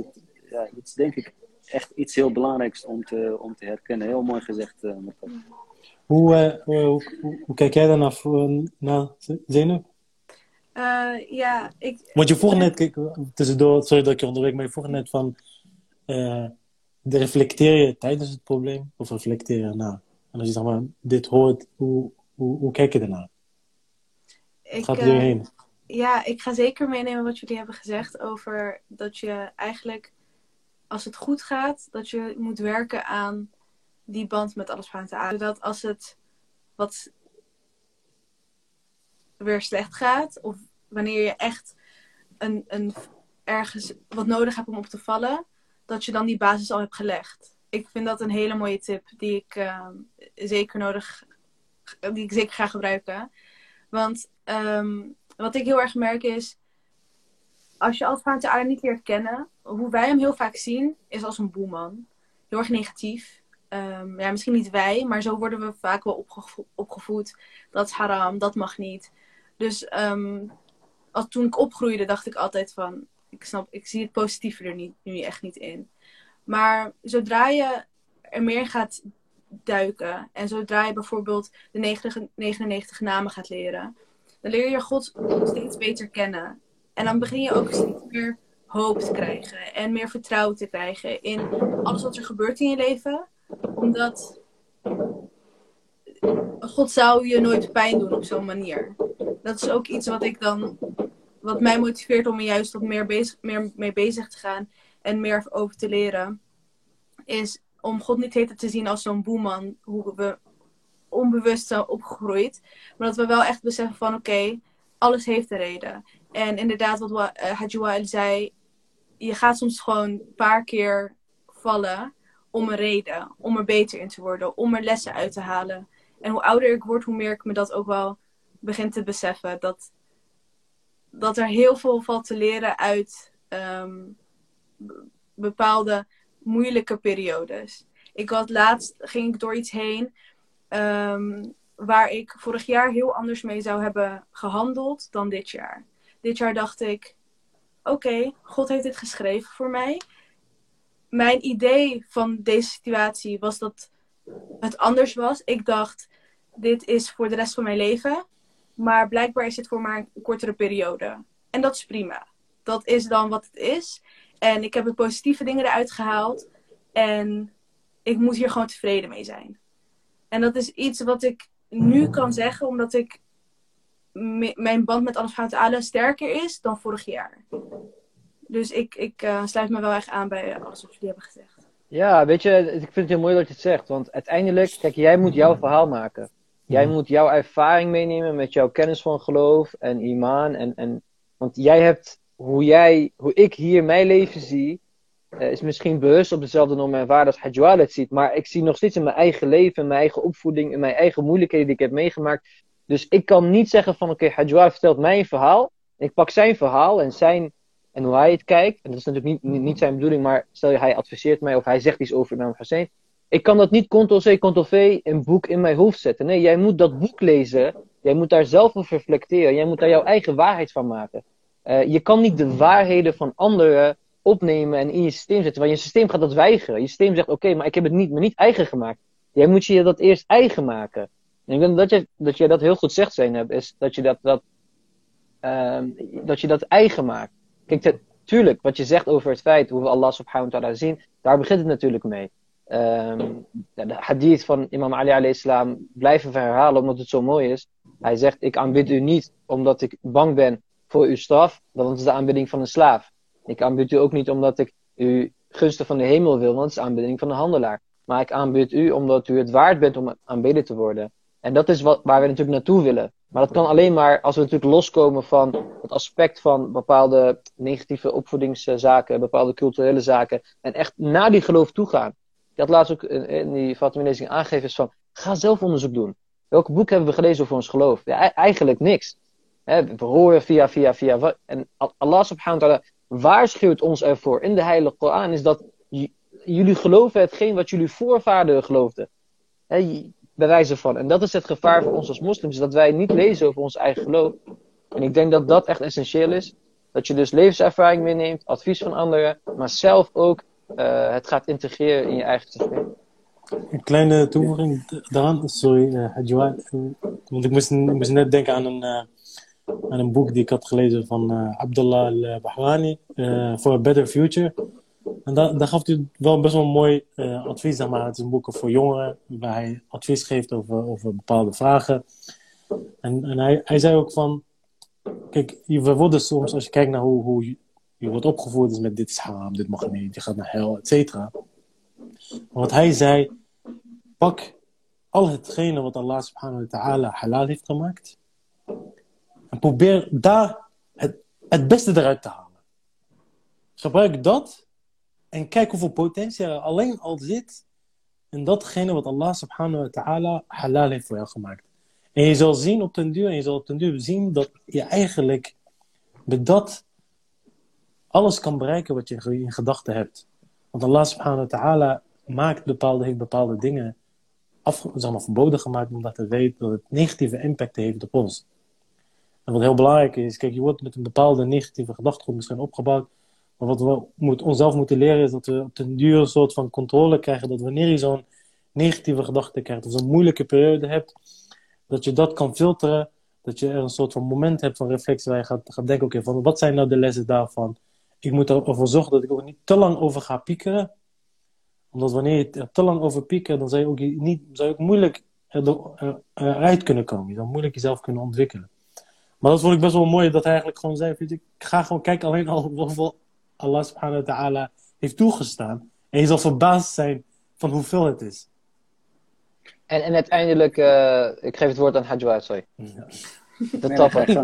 ja, dat is denk ik echt iets heel belangrijks om te, om te herkennen. Heel mooi gezegd, uh, hoe, uh, hoe, hoe, hoe, kijk jij daarna naar, naar Zeynep? Uh, ja, ik... Want je vroeg net, kijk, tussendoor, sorry dat ik je onderweg, maar je vroeg net van, uh, reflecteer je tijdens het probleem of reflecteer je erna? En als je zeg maar, dit hoort, hoe, hoe, hoe kijk je ernaar? Ik, gaat er uh, heen? Ja, ik ga zeker meenemen wat jullie hebben gezegd over dat je eigenlijk, als het goed gaat, dat je moet werken aan die band met alles van te aarde. Dat als het wat weer slecht gaat, of wanneer je echt een, een, ergens wat nodig hebt om op te vallen, dat je dan die basis al hebt gelegd. Ik vind dat een hele mooie tip die ik uh, zeker nodig, die ik zeker ga gebruiken. Want um, wat ik heel erg merk is, als je Alfa aarde niet leert kennen, hoe wij hem heel vaak zien, is als een boeman. Heel erg negatief. Um, ja, misschien niet wij, maar zo worden we vaak wel opgevo opgevoed. Dat is haram, dat mag niet. Dus um, als, toen ik opgroeide, dacht ik altijd van... Ik snap, ik zie het positieve er niet, nu echt niet in. Maar zodra je er meer gaat duiken... en zodra je bijvoorbeeld de 99 namen gaat leren... dan leer je God steeds beter kennen. En dan begin je ook steeds meer hoop te krijgen. En meer vertrouwen te krijgen in alles wat er gebeurt in je leven. Omdat God zou je nooit pijn doen op zo'n manier. Dat is ook iets wat ik dan, wat mij motiveert om er juist wat meer, bezig, meer mee bezig te gaan en meer over te leren. Is om God niet te zien als zo'n boeman, hoe we onbewust opgegroeid. Maar dat we wel echt beseffen van oké, alles heeft een reden. En inderdaad, wat uh, zei, je gaat soms gewoon een paar keer vallen om een reden. Om er beter in te worden, om er lessen uit te halen. En hoe ouder ik word, hoe meer ik me dat ook wel begin te beseffen. Dat, dat er heel veel valt te leren uit ehm, bepaalde moeilijke periodes. Ik had laatst, ging ik door iets heen ehm, waar ik vorig jaar heel anders mee zou hebben gehandeld dan dit jaar. Dit jaar dacht ik, oké, God heeft dit geschreven voor mij. Mijn idee van deze situatie was dat het anders was. Ik dacht, dit is voor de rest van mijn leven. Maar blijkbaar is het voor maar een kortere periode. En dat is prima. Dat is dan wat het is. En ik heb de positieve dingen eruit gehaald. En ik moet hier gewoon tevreden mee zijn. En dat is iets wat ik nu kan zeggen, omdat ik mijn band met alles van sterker is dan vorig jaar. Dus ik, ik uh, sluit me wel echt aan bij alles wat jullie hebben gezegd. Ja, weet je, ik vind het heel mooi dat je het zegt. Want uiteindelijk, kijk, jij moet jouw verhaal maken. Jij moet jouw ervaring meenemen met jouw kennis van geloof en imaan. En, en, want jij hebt, hoe, jij, hoe ik hier mijn leven zie, uh, is misschien bewust op dezelfde normen en waarden als Hajwal het ziet. Maar ik zie nog steeds in mijn eigen leven, in mijn eigen opvoeding, in mijn eigen moeilijkheden die ik heb meegemaakt. Dus ik kan niet zeggen van oké, okay, vertelt mij een verhaal. Ik pak zijn verhaal en zijn en hoe hij het kijkt. En dat is natuurlijk niet, niet, zijn bedoeling, maar stel je hij adviseert mij of hij zegt iets over Imam Hussein. Ik kan dat niet ctrl-c, ctrl-v een boek in mijn hoofd zetten. Nee, jij moet dat boek lezen. Jij moet daar zelf over reflecteren. Jij moet daar jouw eigen waarheid van maken. Uh, je kan niet de waarheden van anderen opnemen en in je systeem zetten. Want je systeem gaat dat weigeren. Je systeem zegt, oké, maar ik heb het niet, me niet eigen gemaakt. Jij moet je dat eerst eigen maken. En ik denk dat je dat, dat heel goed zegt, zijn is dat je dat, dat, uh, dat je dat eigen maakt. Kijk, tuurlijk, wat je zegt over het feit hoe we Allah subhanahu wa ta'ala zien, daar begint het natuurlijk mee. Um, de hadith van Imam Ali alayhi salam blijven we herhalen omdat het zo mooi is. Hij zegt, ik aanbid u niet omdat ik bang ben voor uw straf, want dat is de aanbidding van een slaaf. Ik aanbid u ook niet omdat ik u gunsten van de hemel wil, want dat is de aanbidding van een handelaar. Maar ik aanbid u omdat u het waard bent om aanbeden te worden. En dat is wat, waar we natuurlijk naartoe willen. Maar dat kan alleen maar als we natuurlijk loskomen van het aspect van bepaalde negatieve opvoedingszaken, bepaalde culturele zaken. En echt naar die geloof toe gaan. Ik had laatst ook in die Fatima-lezing aangegeven is van, ga zelf onderzoek doen. Welk boek hebben we gelezen over ons geloof? Ja, e- eigenlijk niks. we horen via, via, via. En Allah subhanahu wa ta'ala waarschuwt ons ervoor in de Heilige Koran is dat jullie geloven hetgeen wat jullie voorvaderen geloofden. He, bij wijze van. En dat is het gevaar voor ons als moslims, dat wij niet lezen over ons eigen geloof. En ik denk dat dat echt essentieel is. Dat je dus levenservaring meeneemt, advies van anderen, maar zelf ook uh, het gaat integreren in je eigen systeem. Een kleine toevoeging daaraan, sorry, uh, want ik moest, ik moest, net denken aan een, uh, aan een boek die ik had gelezen van uh, Abdullah al-Bahwani, For a Better Future. En daar, gaf hij wel best wel mooi uh, advies. Zeg maar. Het is een boek voor jongeren, waar hij advies geeft over, over bepaalde vragen. En, en hij, hij zei ook van, kijk, we worden soms, als je kijkt naar hoe, hoe je, wordt opgevoed, is met dit is haram, dit mag niet, je gaat naar hel, et cetera. Wat hij zei, pak al hetgene wat Allah subhanahu wa ta'ala halal heeft gemaakt. En probeer daar het, het beste eruit te halen. Gebruik dat en kijk hoeveel potentie er alleen al zit in datgene wat Allah subhanahu wa ta'ala halal heeft voor jou gemaakt. En je zal zien op den duur, en je zal op den duur zien dat je eigenlijk met dat alles kan bereiken wat je in gedachten hebt. Want Allah subhanahu wa ta'ala maakt bepaalde, heeft bepaalde dingen af, verboden gemaakt omdat hij weet dat het negatieve impact heeft op ons. En wat heel belangrijk is, kijk, je wordt met een bepaalde negatieve gedachtegoed misschien opgebouwd. Maar wat we onszelf moeten leren is dat we op den duur een soort van controle krijgen. Dat wanneer je zo'n negatieve gedachte krijgt of zo'n moeilijke periode hebt, dat je dat kan filteren. Dat je een soort van moment hebt van reflectie waar je gaat, gaat denken, oké, van wat zijn nou de lessen daarvan? Ik moet ervoor zorgen dat ik ook niet te lang over ga piekeren. Omdat wanneer je er te lang over piekert, dan zou je ook, niet, zou je ook moeilijk eruit kunnen komen. Je zou moeilijk jezelf kunnen ontwikkelen. Maar dat vond ik best wel mooi, dat hij eigenlijk gewoon zei, ik ga gewoon kijken alleen al hoeveel Allah subhanahu wa ta'ala heeft toegestaan. En je zal verbaasd zijn van hoeveel het is. En, en uiteindelijk, uh, ik geef het woord aan Hajwa, sorry. Ja. De nee, topper. uh,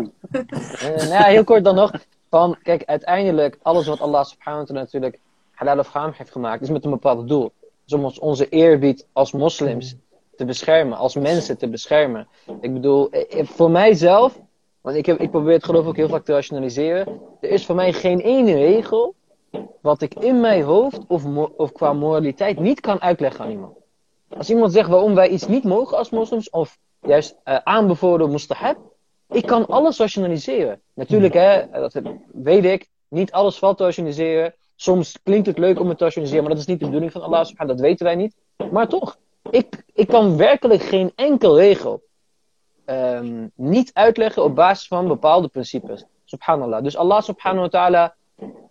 nou ja, heel kort dan nog. Van, kijk, uiteindelijk, alles wat Allah subhanahu wa ta'ala natuurlijk halal of haram heeft gemaakt, is met een bepaald doel. Dus om ons onze eerbied als moslims te beschermen, als mensen te beschermen. Ik bedoel, eh, voor mijzelf want ik, probeer het geloof ook heel vaak te rationaliseren. Er is voor mij geen ene regel wat ik in mijn hoofd of, of qua moraliteit niet kan uitleggen aan iemand. Als iemand zegt waarom wij iets niet mogen als moslims, of juist uh, aanbevolen mustahab, ik kan alles rationaliseren. Natuurlijk, hè, dat weet ik, niet alles valt te rationaliseren. Soms klinkt het leuk om het te rationaliseren, maar dat is niet de bedoeling van Allah dat weten wij niet. Maar toch, ik, ik kan werkelijk geen enkel regel um, niet uitleggen op basis van bepaalde principes. Subhanallah. Dus Allah subhanahu wa ta'ala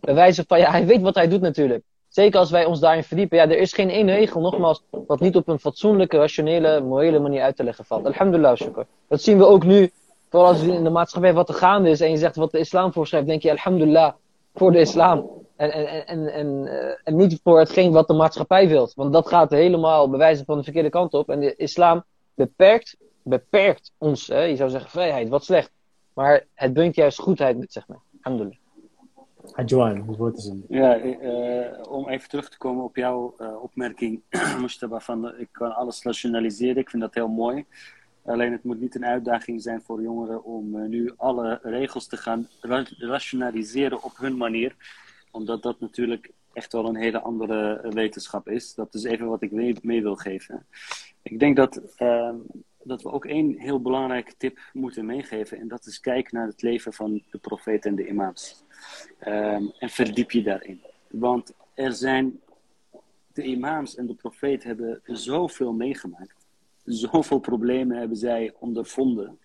bewijzen van, ja, hij weet wat hij doet natuurlijk. Zeker als wij ons daarin verdiepen. Ja, er is geen één regel, nogmaals, wat niet op een fatsoenlijke, rationele, morele manier uit te leggen valt. Alhamdulillah, shukr. Dat zien we ook nu, vooral als in de maatschappij wat er gaande is en je zegt wat de islam voorschrijft, denk je, alhamdulillah, voor de islam. En, en, en, en, eh, en niet voor hetgeen wat de maatschappij wil. Want dat gaat helemaal bewijzen van de verkeerde kant op. En de islam beperkt beperkt ons, hè, je zou zeggen vrijheid, wat slecht. Maar het brengt juist goedheid met zich mee. Alhamdulillah. Adjoan, hoe wordt het? Ja, uh, om even terug te komen op jouw uh, opmerking, Mustafa, van ik kan alles rationaliseren. Ik vind dat heel mooi. Alleen het moet niet een uitdaging zijn voor jongeren om uh, nu alle regels te gaan ra rationaliseren op hun manier. Omdat dat natuurlijk echt wel een hele andere wetenschap is. Dat is even wat ik mee, mee wil geven. Ik denk dat ehm, dat we ook één heel belangrijke tip moeten meegeven. En dat is kijk naar het leven van de profeet en de imams. Ehm, en verdiep je daarin. Want er zijn, de imams en de profeet hebben zoveel meegemaakt. Zoveel problemen hebben zij ondervonden.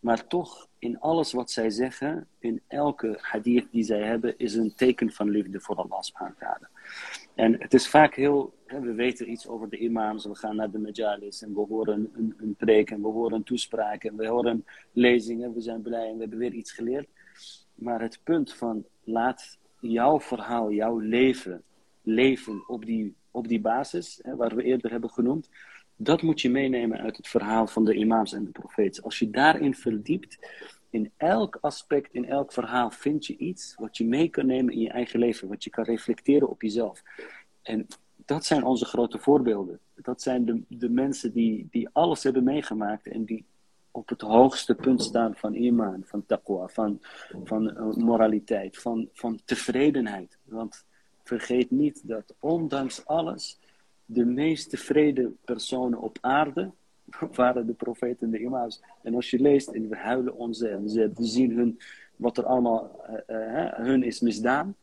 Maar toch, in alles wat zij zeggen, in elke hadith die zij hebben, is een teken van liefde voor Allah subhanahu wa ta'ala. En het is vaak heel, we weten iets over de imams, we gaan naar de majalis en we horen een, een preek en we horen toespraken, we horen lezingen, we zijn blij en we hebben weer iets geleerd. Maar het punt van laat jouw verhaal, jouw leven leven op die, op die basis, hè, waar we eerder hebben genoemd, Dat moet je meenemen uit het verhaal van de imams en de profeten. Als je daarin verdiept, in elk aspect, in elk verhaal vind je iets wat je mee kan nemen in je eigen leven, wat je kan reflecteren op jezelf. En dat zijn onze grote voorbeelden. Dat zijn de, de mensen die, die alles hebben meegemaakt en die op het hoogste punt staan van iman, van taqwa, van, van uh, moraliteit, van, van tevredenheid. Want vergeet niet dat ondanks alles de meest tevreden personen op aarde waren de profeten en de imams. En als je leest, en we huilen ons en ze zien hun, wat er allemaal uh, uh, hun is misdaan.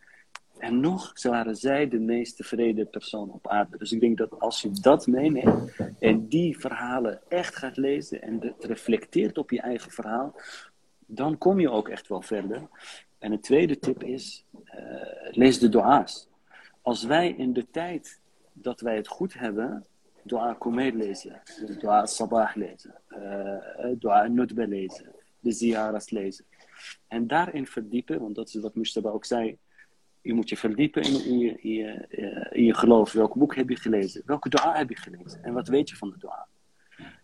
En nog waren zij de meest tevreden persoon op aarde. Dus ik denk dat als je dat meeneemt en die verhalen echt gaat lezen en het reflecteert op je eigen verhaal, dan kom je ook echt wel verder. En een tweede tip is, uh, lees de dua's. Als wij in de tijd dat wij het goed hebben, dua kumail lezen, dua sabah lezen, dua nutba lezen, de ziyaras lezen. En daarin verdiepen, want dat is wat Mustafa ook zei, je moet je verdiepen in, je, je, in je geloof. Welk boek heb je gelezen? Welke dua heb je gelezen? En wat weet je van de dua?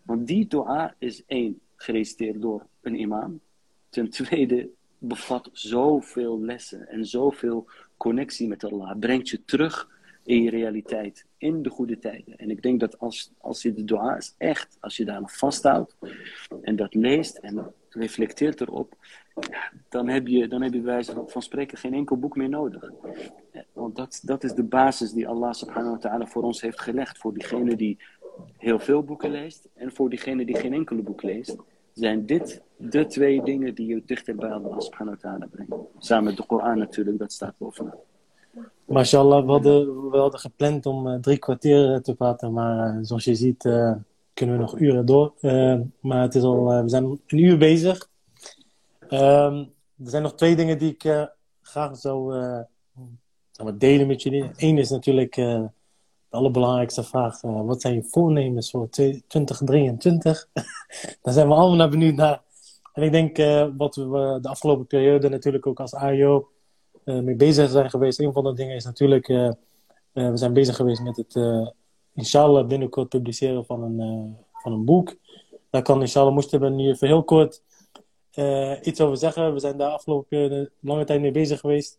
Want die dua is één, gereciteerd door een imam. Ten tweede, bevat zoveel lessen en zoveel connectie met Allah. Brengt je terug in je realiteit, in de goede tijden. En ik denk dat als, als je de dua is echt, als je daar vasthoudt en dat leest en reflecteert erop, dan heb je, dan heb je bij wijze van spreken geen enkel boek meer nodig. Want dat, dat is de basis die Allah subhanahu wa ta'ala voor ons heeft gelegd. Voor diegene die heel veel boeken leest en voor diegene die geen enkele boek leest. Zijn dit de twee dingen die je dichter bij Allah subhanahu wa ta'ala brengen. Samen met de Koran natuurlijk, dat staat bovenaan. Mashallah, we hadden, we hadden gepland om uh, drie kwartier te praten, maar uh, zoals je ziet kunnen we nog uren door. maar het is al, we zijn een uur bezig. Um, er zijn nog twee dingen die ik graag zou delen met jullie. Eén is natuurlijk de allerbelangrijkste vraag. wat zijn je voornemens voor 2023? Daar zijn we allemaal naar benieuwd naar. En ik denk wat we de afgelopen periode natuurlijk ook als AIO uh, mee bezig zijn geweest. Een van de dingen is natuurlijk, uh, uh, we zijn bezig geweest met het inshallah binnenkort publiceren van een, van een boek. Daar kan inshallah Moesten nu even heel kort iets over zeggen. We zijn daar afgelopen lange tijd mee bezig geweest.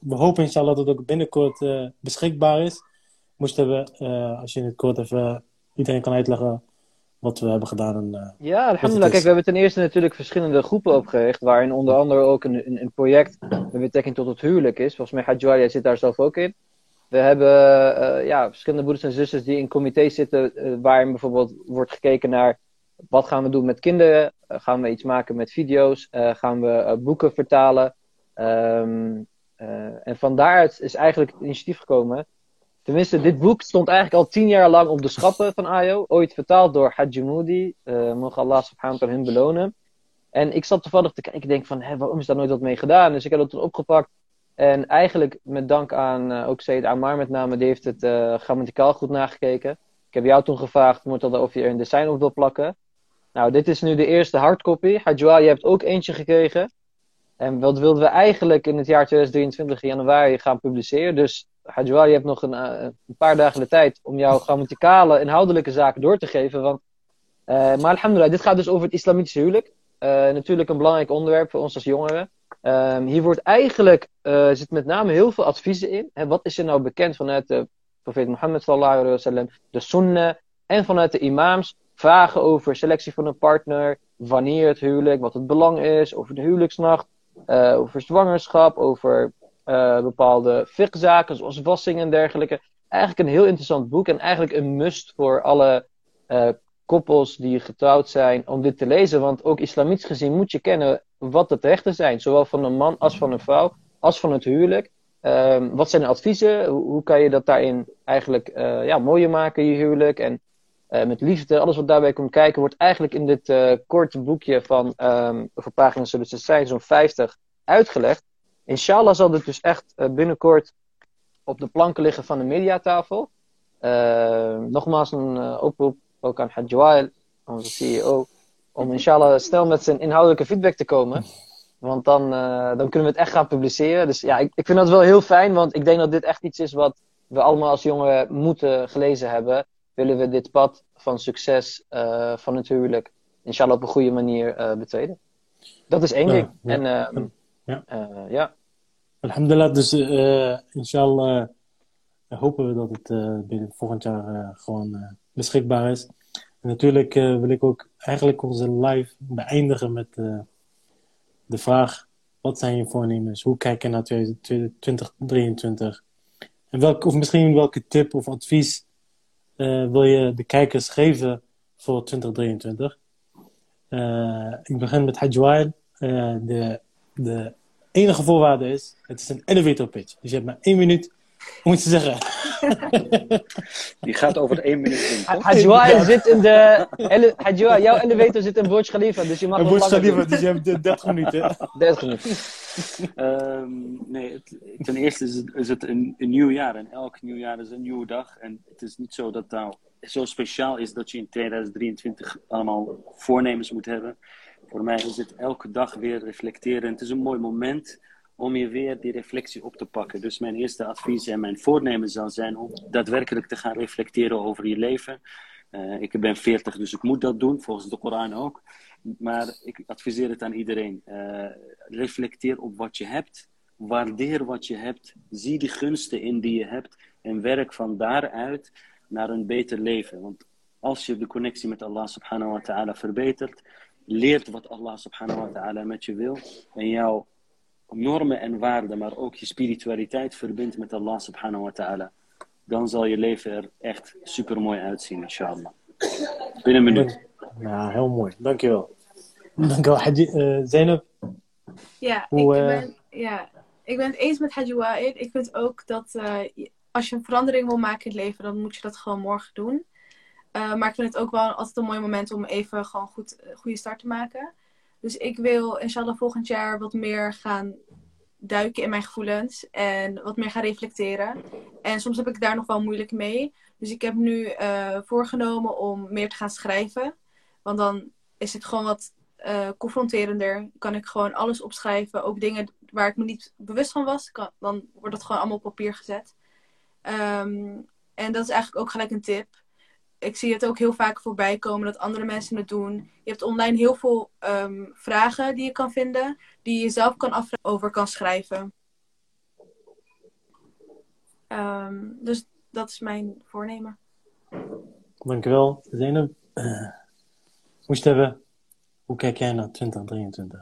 we hopen inshallah dat het ook binnenkort beschikbaar is. Moesten we, als je in het kort even iedereen kan uitleggen wat we hebben gedaan. En, uh, ja, alhamdulillah. Kijk, we hebben ten eerste natuurlijk verschillende groepen opgericht, waarin onder andere ook een, een, een project met betrekking tot het huwelijk is. Volgens mij Hajwalia zit daar zelf ook in. We hebben uh, ja, verschillende broeders en zusters die in comité's zitten, uh, waarin bijvoorbeeld wordt gekeken naar wat gaan we doen met kinderen, gaan we iets maken met video's, gaan we boeken vertalen. Um, en van daaruit is eigenlijk het initiatief gekomen Tenminste, dit boek stond eigenlijk al tien jaar lang op de schappen van Ayo. Ooit vertaald door Hajj Moody. Uh, Allah subhanahu wa ta'ala belonen. En ik zat toevallig te kijken. Ik denk van, hé, waarom is daar nooit wat mee gedaan? Dus ik heb dat toen opgepakt. En eigenlijk met dank aan uh, ook Said Amar met name. Die heeft het uh, grammaticaal goed nagekeken. Ik heb jou toen gevraagd, of je er een design op wil plakken. Nou, dit is nu de eerste hardcopy. Hajwa, je hebt ook eentje gekregen. En wat wilden we eigenlijk in het jaar 2023 januari gaan publiceren. Dus Hajwa, je hebt nog een, uh, een, paar dagen de tijd om jouw grammaticale, inhoudelijke zaken door te geven. Want, uh, maar alhamdulillah, dit gaat dus over het islamitische huwelijk. Uh, natuurlijk een belangrijk onderwerp voor ons als jongeren. Ehm, hier wordt eigenlijk, zit met name heel veel adviezen in. Hè, wat is er nou bekend vanuit de profeet Mohammed sallallahu alaihi wasallam, de sunnah en vanuit de imams. Vragen over selectie van een partner, wanneer het huwelijk, wat het belang is, over de huwelijksnacht, over zwangerschap, over uh, bepaalde fikzaken, zoals wassing en dergelijke. Eigenlijk een heel interessant boek en eigenlijk een must voor alle uh, koppels die getrouwd zijn om dit te lezen. Want ook islamitisch gezien moet je kennen wat de rechten zijn, zowel van een man als van een vrouw, als van het huwelijk. Uh, wat zijn de adviezen? Hoe, hoe, kan je dat daarin eigenlijk uh, ja, mooier maken, je huwelijk? En met liefde, alles wat daarbij komt kijken, wordt eigenlijk in dit korte boekje van, um, over pagina's zullen het zijn, zo'n 50, uitgelegd. Inshallah zal dit dus echt uh, binnenkort op de planken liggen van de mediatafel. Uh, nogmaals een uh, oproep ook aan Hajwail, onze CEO, om inshallah snel met zijn inhoudelijke feedback te komen. Want dan, dan kunnen we het echt gaan publiceren. Dus ja, ik, ik vind dat wel heel fijn, want ik denk dat dit echt iets is wat we allemaal als jongeren moeten gelezen hebben. willen we dit pad van succes eh, van het huwelijk, inshallah op een goede manier eh, betreden. Dat is één ding. ja. En ehm, Ja. eh, ja. Alhamdulillah, dus eh inshallah eh, hopen we dat het binnen volgend jaar gewoon beschikbaar is. En natuurlijk wil ik ook eigenlijk onze live beëindigen met de vraag: wat zijn je voornemens? Hoe kijk je naar 2023? En welke, of misschien welke tip of advies wil je de kijkers geven voor 2023? Eh, ik begin met Hajj Wael. Eh, de, de enige voorwaarde is, het is een elevator pitch. Dus je hebt maar één minuut om iets te zeggen. Die gaat over één minuut in. Hajwa zit in de. Hajwa, jouw elevator zit in Burj Khalifa, dus je mag liever, doen. dus je hebt de 30 minuten. 30 minuten. Ehm, nee, het- ten eerste is het, is het een, een nieuw jaar. En elk nieuw jaar is een nieuwe dag. En het is niet zo dat nou zo speciaal is dat je in 2023 allemaal voornemens moet hebben. Voor mij is het elke dag weer reflecteren. En het is een mooi moment om je weer die reflectie op te pakken. Dus mijn eerste advies en mijn voornemen zal zijn om daadwerkelijk te gaan reflecteren over je leven. Eh, ik ben 40, dus ik moet dat doen, volgens de Koran ook. Maar ik adviseer het aan iedereen. Eh, reflecteer op wat je hebt. Waardeer wat je hebt. Zie de gunsten in die je hebt. En werk van daaruit naar een beter leven. Want als je de connectie met Allah subhanahu wa ta'ala verbetert, leert wat Allah subhanahu wa ta'ala met je wil. En jouw normen en waarden, maar ook je spiritualiteit verbindt met Allah subhanahu wa ta'ala. Dan zal je leven er echt super mooi uitzien, inshallah. Binnen een minuut. Ja, heel mooi. Dankjewel. Dankjewel, Haji. eh Zainab. Ja, Hoe, ik, eh, ben, ja, ik ben het eens met Haji Waid. Ik vind ook dat eh, als je een verandering wil maken in het leven, dan moet je dat gewoon morgen doen. Eh, maar ik vind het ook wel altijd een mooi moment om even gewoon goed, een goede start te maken. Dus ik wil inshallah volgend jaar wat meer gaan duiken in mijn gevoelens en wat meer gaan reflecteren. En soms heb ik daar nog wel moeilijk mee. Dus ik heb nu eh, voorgenomen om meer te gaan schrijven. Want dan is het gewoon wat eh, confronterender. Kan ik gewoon alles opschrijven. Ook dingen waar ik me niet bewust van was. Dan wordt het gewoon allemaal op papier gezet. Ehm, en dat is eigenlijk ook gelijk een tip. Ik zie het ook heel vaak voorbij komen dat andere mensen het doen. Je hebt online heel veel ehm, vragen die je kan vinden. Die je zelf kan afvragen over kan schrijven. Ehm, dus dat is mijn voornemen. Dankjewel, Zainab. Uh, Moestebbe, hoe kijk jij naar 2023?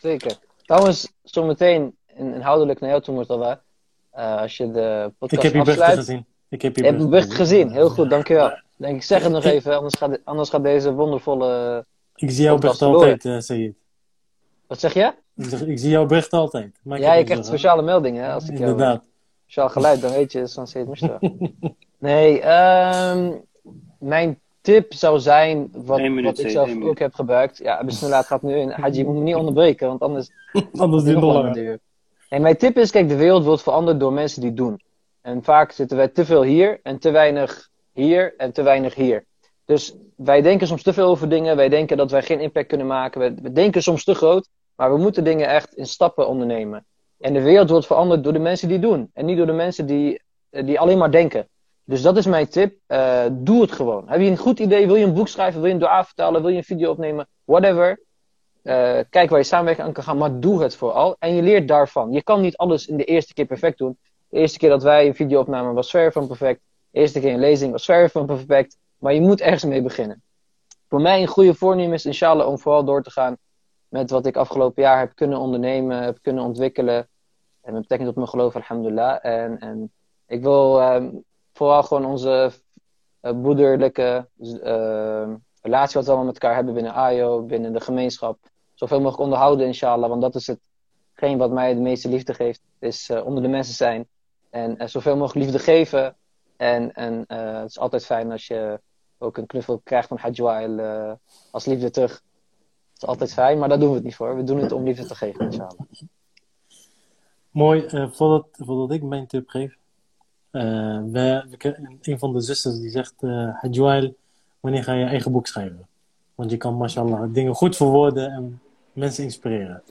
Zeker. Trouwens, zometeen in- inhoudelijk naar jou toe, Murtala. Eh als je de Ik podcast heb je afsluit. gezien. Ik heb je Je bericht gezien. Heel goed, dankjewel. Denk ik, zeg het nog even, anders gaat, anders gaat deze wondervolle... Ik zie jouw berichten altijd, uh, Sayed. Wat zeg je? Ik, zeg, ik zie jouw berichten altijd. Maak Ja, je krijgt speciale meldingen hè, als ik jou... Inderdaad. Speciaal geluid, dan weet je, het is van Mustafa. Nee, ehm, mijn tip zou zijn, wat, wat ik zelf ook minuut. heb gebruikt. Ja, bismillah, het gaat nu in. Haji, je moet me niet onderbreken, want anders Anders het duurt het langer duren. En mijn tip is, kijk, de wereld wordt veranderd door mensen die doen. En vaak zitten wij te veel hier en te weinig hier en te weinig hier. Dus wij denken soms te veel over dingen. Wij denken dat wij geen impact kunnen maken. We, denken soms te groot. Maar we moeten dingen echt in stappen ondernemen. En de wereld wordt veranderd door de mensen die doen. En niet door de mensen die, eh, die alleen maar denken. Dus dat is mijn tip. Eh, doe het gewoon. Heb je een goed idee? Wil je een boek schrijven? Wil je een dua vertalen? Wil je een video opnemen? Whatever. Eh, kijk waar je samenwerking aan kan gaan, maar doe het vooral. En je leert daarvan. Je kan niet alles in de eerste keer perfect doen. De eerste keer dat wij een video opnamen was verre van perfect. Eerste keer een lezing was verre van perfect. Maar je moet ergens mee beginnen. Voor mij een goede voornemen is inshallah om vooral door te gaan met wat ik afgelopen jaar heb kunnen ondernemen, heb kunnen ontwikkelen. En met betrekking tot mijn geloof, alhamdulillah. En, en ik wil ehm, vooral gewoon onze eh, broederlijke eh, relatie wat we allemaal met elkaar hebben binnen AYO, binnen de gemeenschap, zoveel mogelijk onderhouden, inshallah. Want dat is hetgeen wat mij de meeste liefde geeft, is eh, onder de mensen zijn. En eh, zoveel mogelijk liefde geven. En, en eh, het is altijd fijn als je ook een knuffel krijgt van Hajwail eh als liefde terug. Het is altijd fijn, maar daar doen we het niet voor. We doen het om liefde te geven, inshallah. Mooi, eh, voordat, voordat ik mijn tip geef. eh, we, we, ken- een van de zusters die zegt, eh Hajwail, wanneer ga je eigen boek schrijven? Want je kan, mashallah, dingen goed verwoorden en mensen inspireren.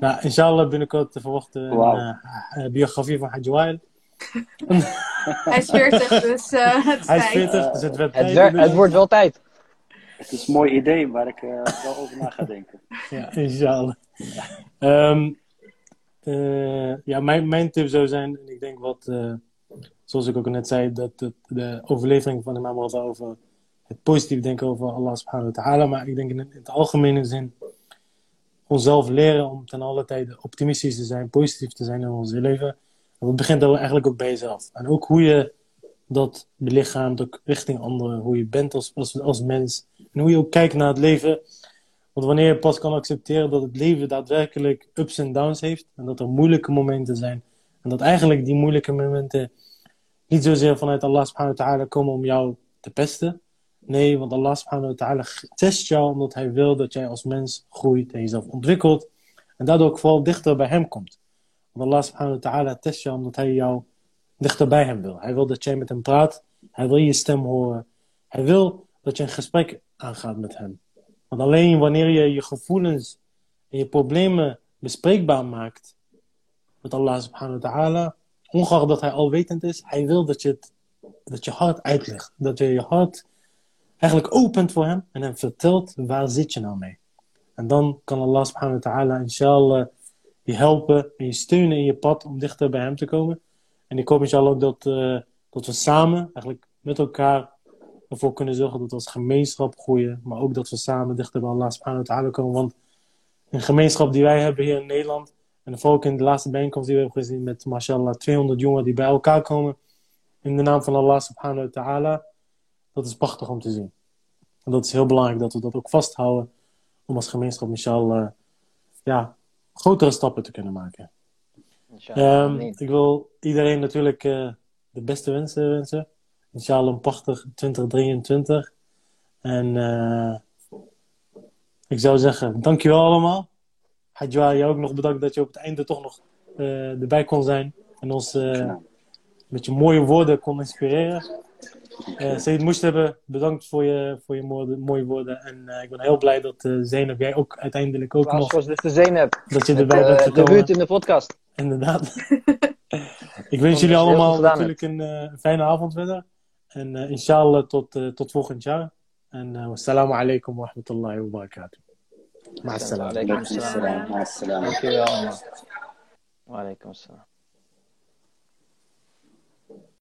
Nou, inshallah binnenkort te verwachten een eh, eh, biografie van Hajwail. Hij is 40, dus uh, het is Hij is tijd. 40, dus het werd Het, wer- het wordt wel tijd. Het is een mooi idee waar ik eh, wel over na ga denken. Ja, inshallah. Ehm, eh, ja, mijn, mijn tip zou zijn, en ik denk wat, eh, zoals ik ook net zei, dat het, de overlevering van Imam Raza over het positief denken over Allah subhanahu wa ta'ala, maar ik denk in, in het algemene zin onszelf leren om ten alle tijde optimistisch te zijn, positief te zijn in ons leven. En dat begint eigenlijk ook bij jezelf. En ook hoe je dat belichaamt, ook richting anderen, hoe je bent als, als, als mens. En hoe je ook kijkt naar het leven. Want wanneer je pas kan accepteren dat het leven daadwerkelijk ups en downs heeft, en dat er moeilijke momenten zijn, en dat eigenlijk die moeilijke momenten niet zozeer vanuit Allah subhanahu wa ta'ala komen om jou te pesten. Nee, want Allah subhanahu wa ta'ala test jou omdat hij wil dat jij als mens groeit en jezelf ontwikkelt. En daardoor ook vooral dichter bij hem komt. Want Allah subhanahu wa ta'ala test jou omdat hij jou dichter bij hem wil. Hij wil dat jij met hem praat. Hij wil je stem horen. Hij wil dat je een gesprek aangaat met hem. Want alleen wanneer je je gevoelens en je problemen bespreekbaar maakt met Allah subhanahu wa ta'ala, ongeacht dat hij alwetend is, hij wil dat je, dat je hart uitlegt. Dat je je hart eigenlijk opent voor hem en hem vertelt waar zit je nou mee. En dan kan Allah subhanahu wa ta'ala inshallah je helpen en je steunen in je pad om dichter bij hem te komen. En ik hoop inshallah ook dat, eh, dat we samen, eigenlijk met elkaar, ervoor kunnen zorgen dat we als gemeenschap groeien. Maar ook dat we samen dichter bij Allah subhanahu wa ta'ala komen. Want een gemeenschap die wij hebben hier in Nederland, en vooral ook in de laatste bijeenkomst die we hebben gezien met mashallah 200 jongeren die bij elkaar komen in de naam van Allah subhanahu wa ta'ala, dat is prachtig om te zien. En dat is heel belangrijk dat we dat ook vasthouden om als gemeenschap inshallah ja, grotere stappen te kunnen maken. Inshallah. Ehm, ik wil iedereen natuurlijk eh, de beste wensen wensen. Inshallah een prachtig 2023. En eh, ik zou zeggen, dankjewel allemaal. Hadja, jou ook nog bedankt dat je op het einde toch nog eh, erbij kon zijn. En ons met je mooie woorden kon inspireren. Uh, Said Moestebe, bedankt voor je, voor je mooie, mooie woorden. En eh, ik ben heel blij dat uh, Zeynep, jij ook uiteindelijk ook nog... voor dus de Zeynep. Dat je erbij bent eh, gekomen. debuut in de podcast. Inderdaad. ik wens jullie allemaal natuurlijk een eh, fijne avond verder. En eh, inshallah tot, eh, tot volgend jaar. En uh, wassalamu alaikum wa rahmatullahi wa barakatuh. Ma'assalam. Alaikum salam. Assalamu alaikum. Dankjewel. man. Wa alaikum salam.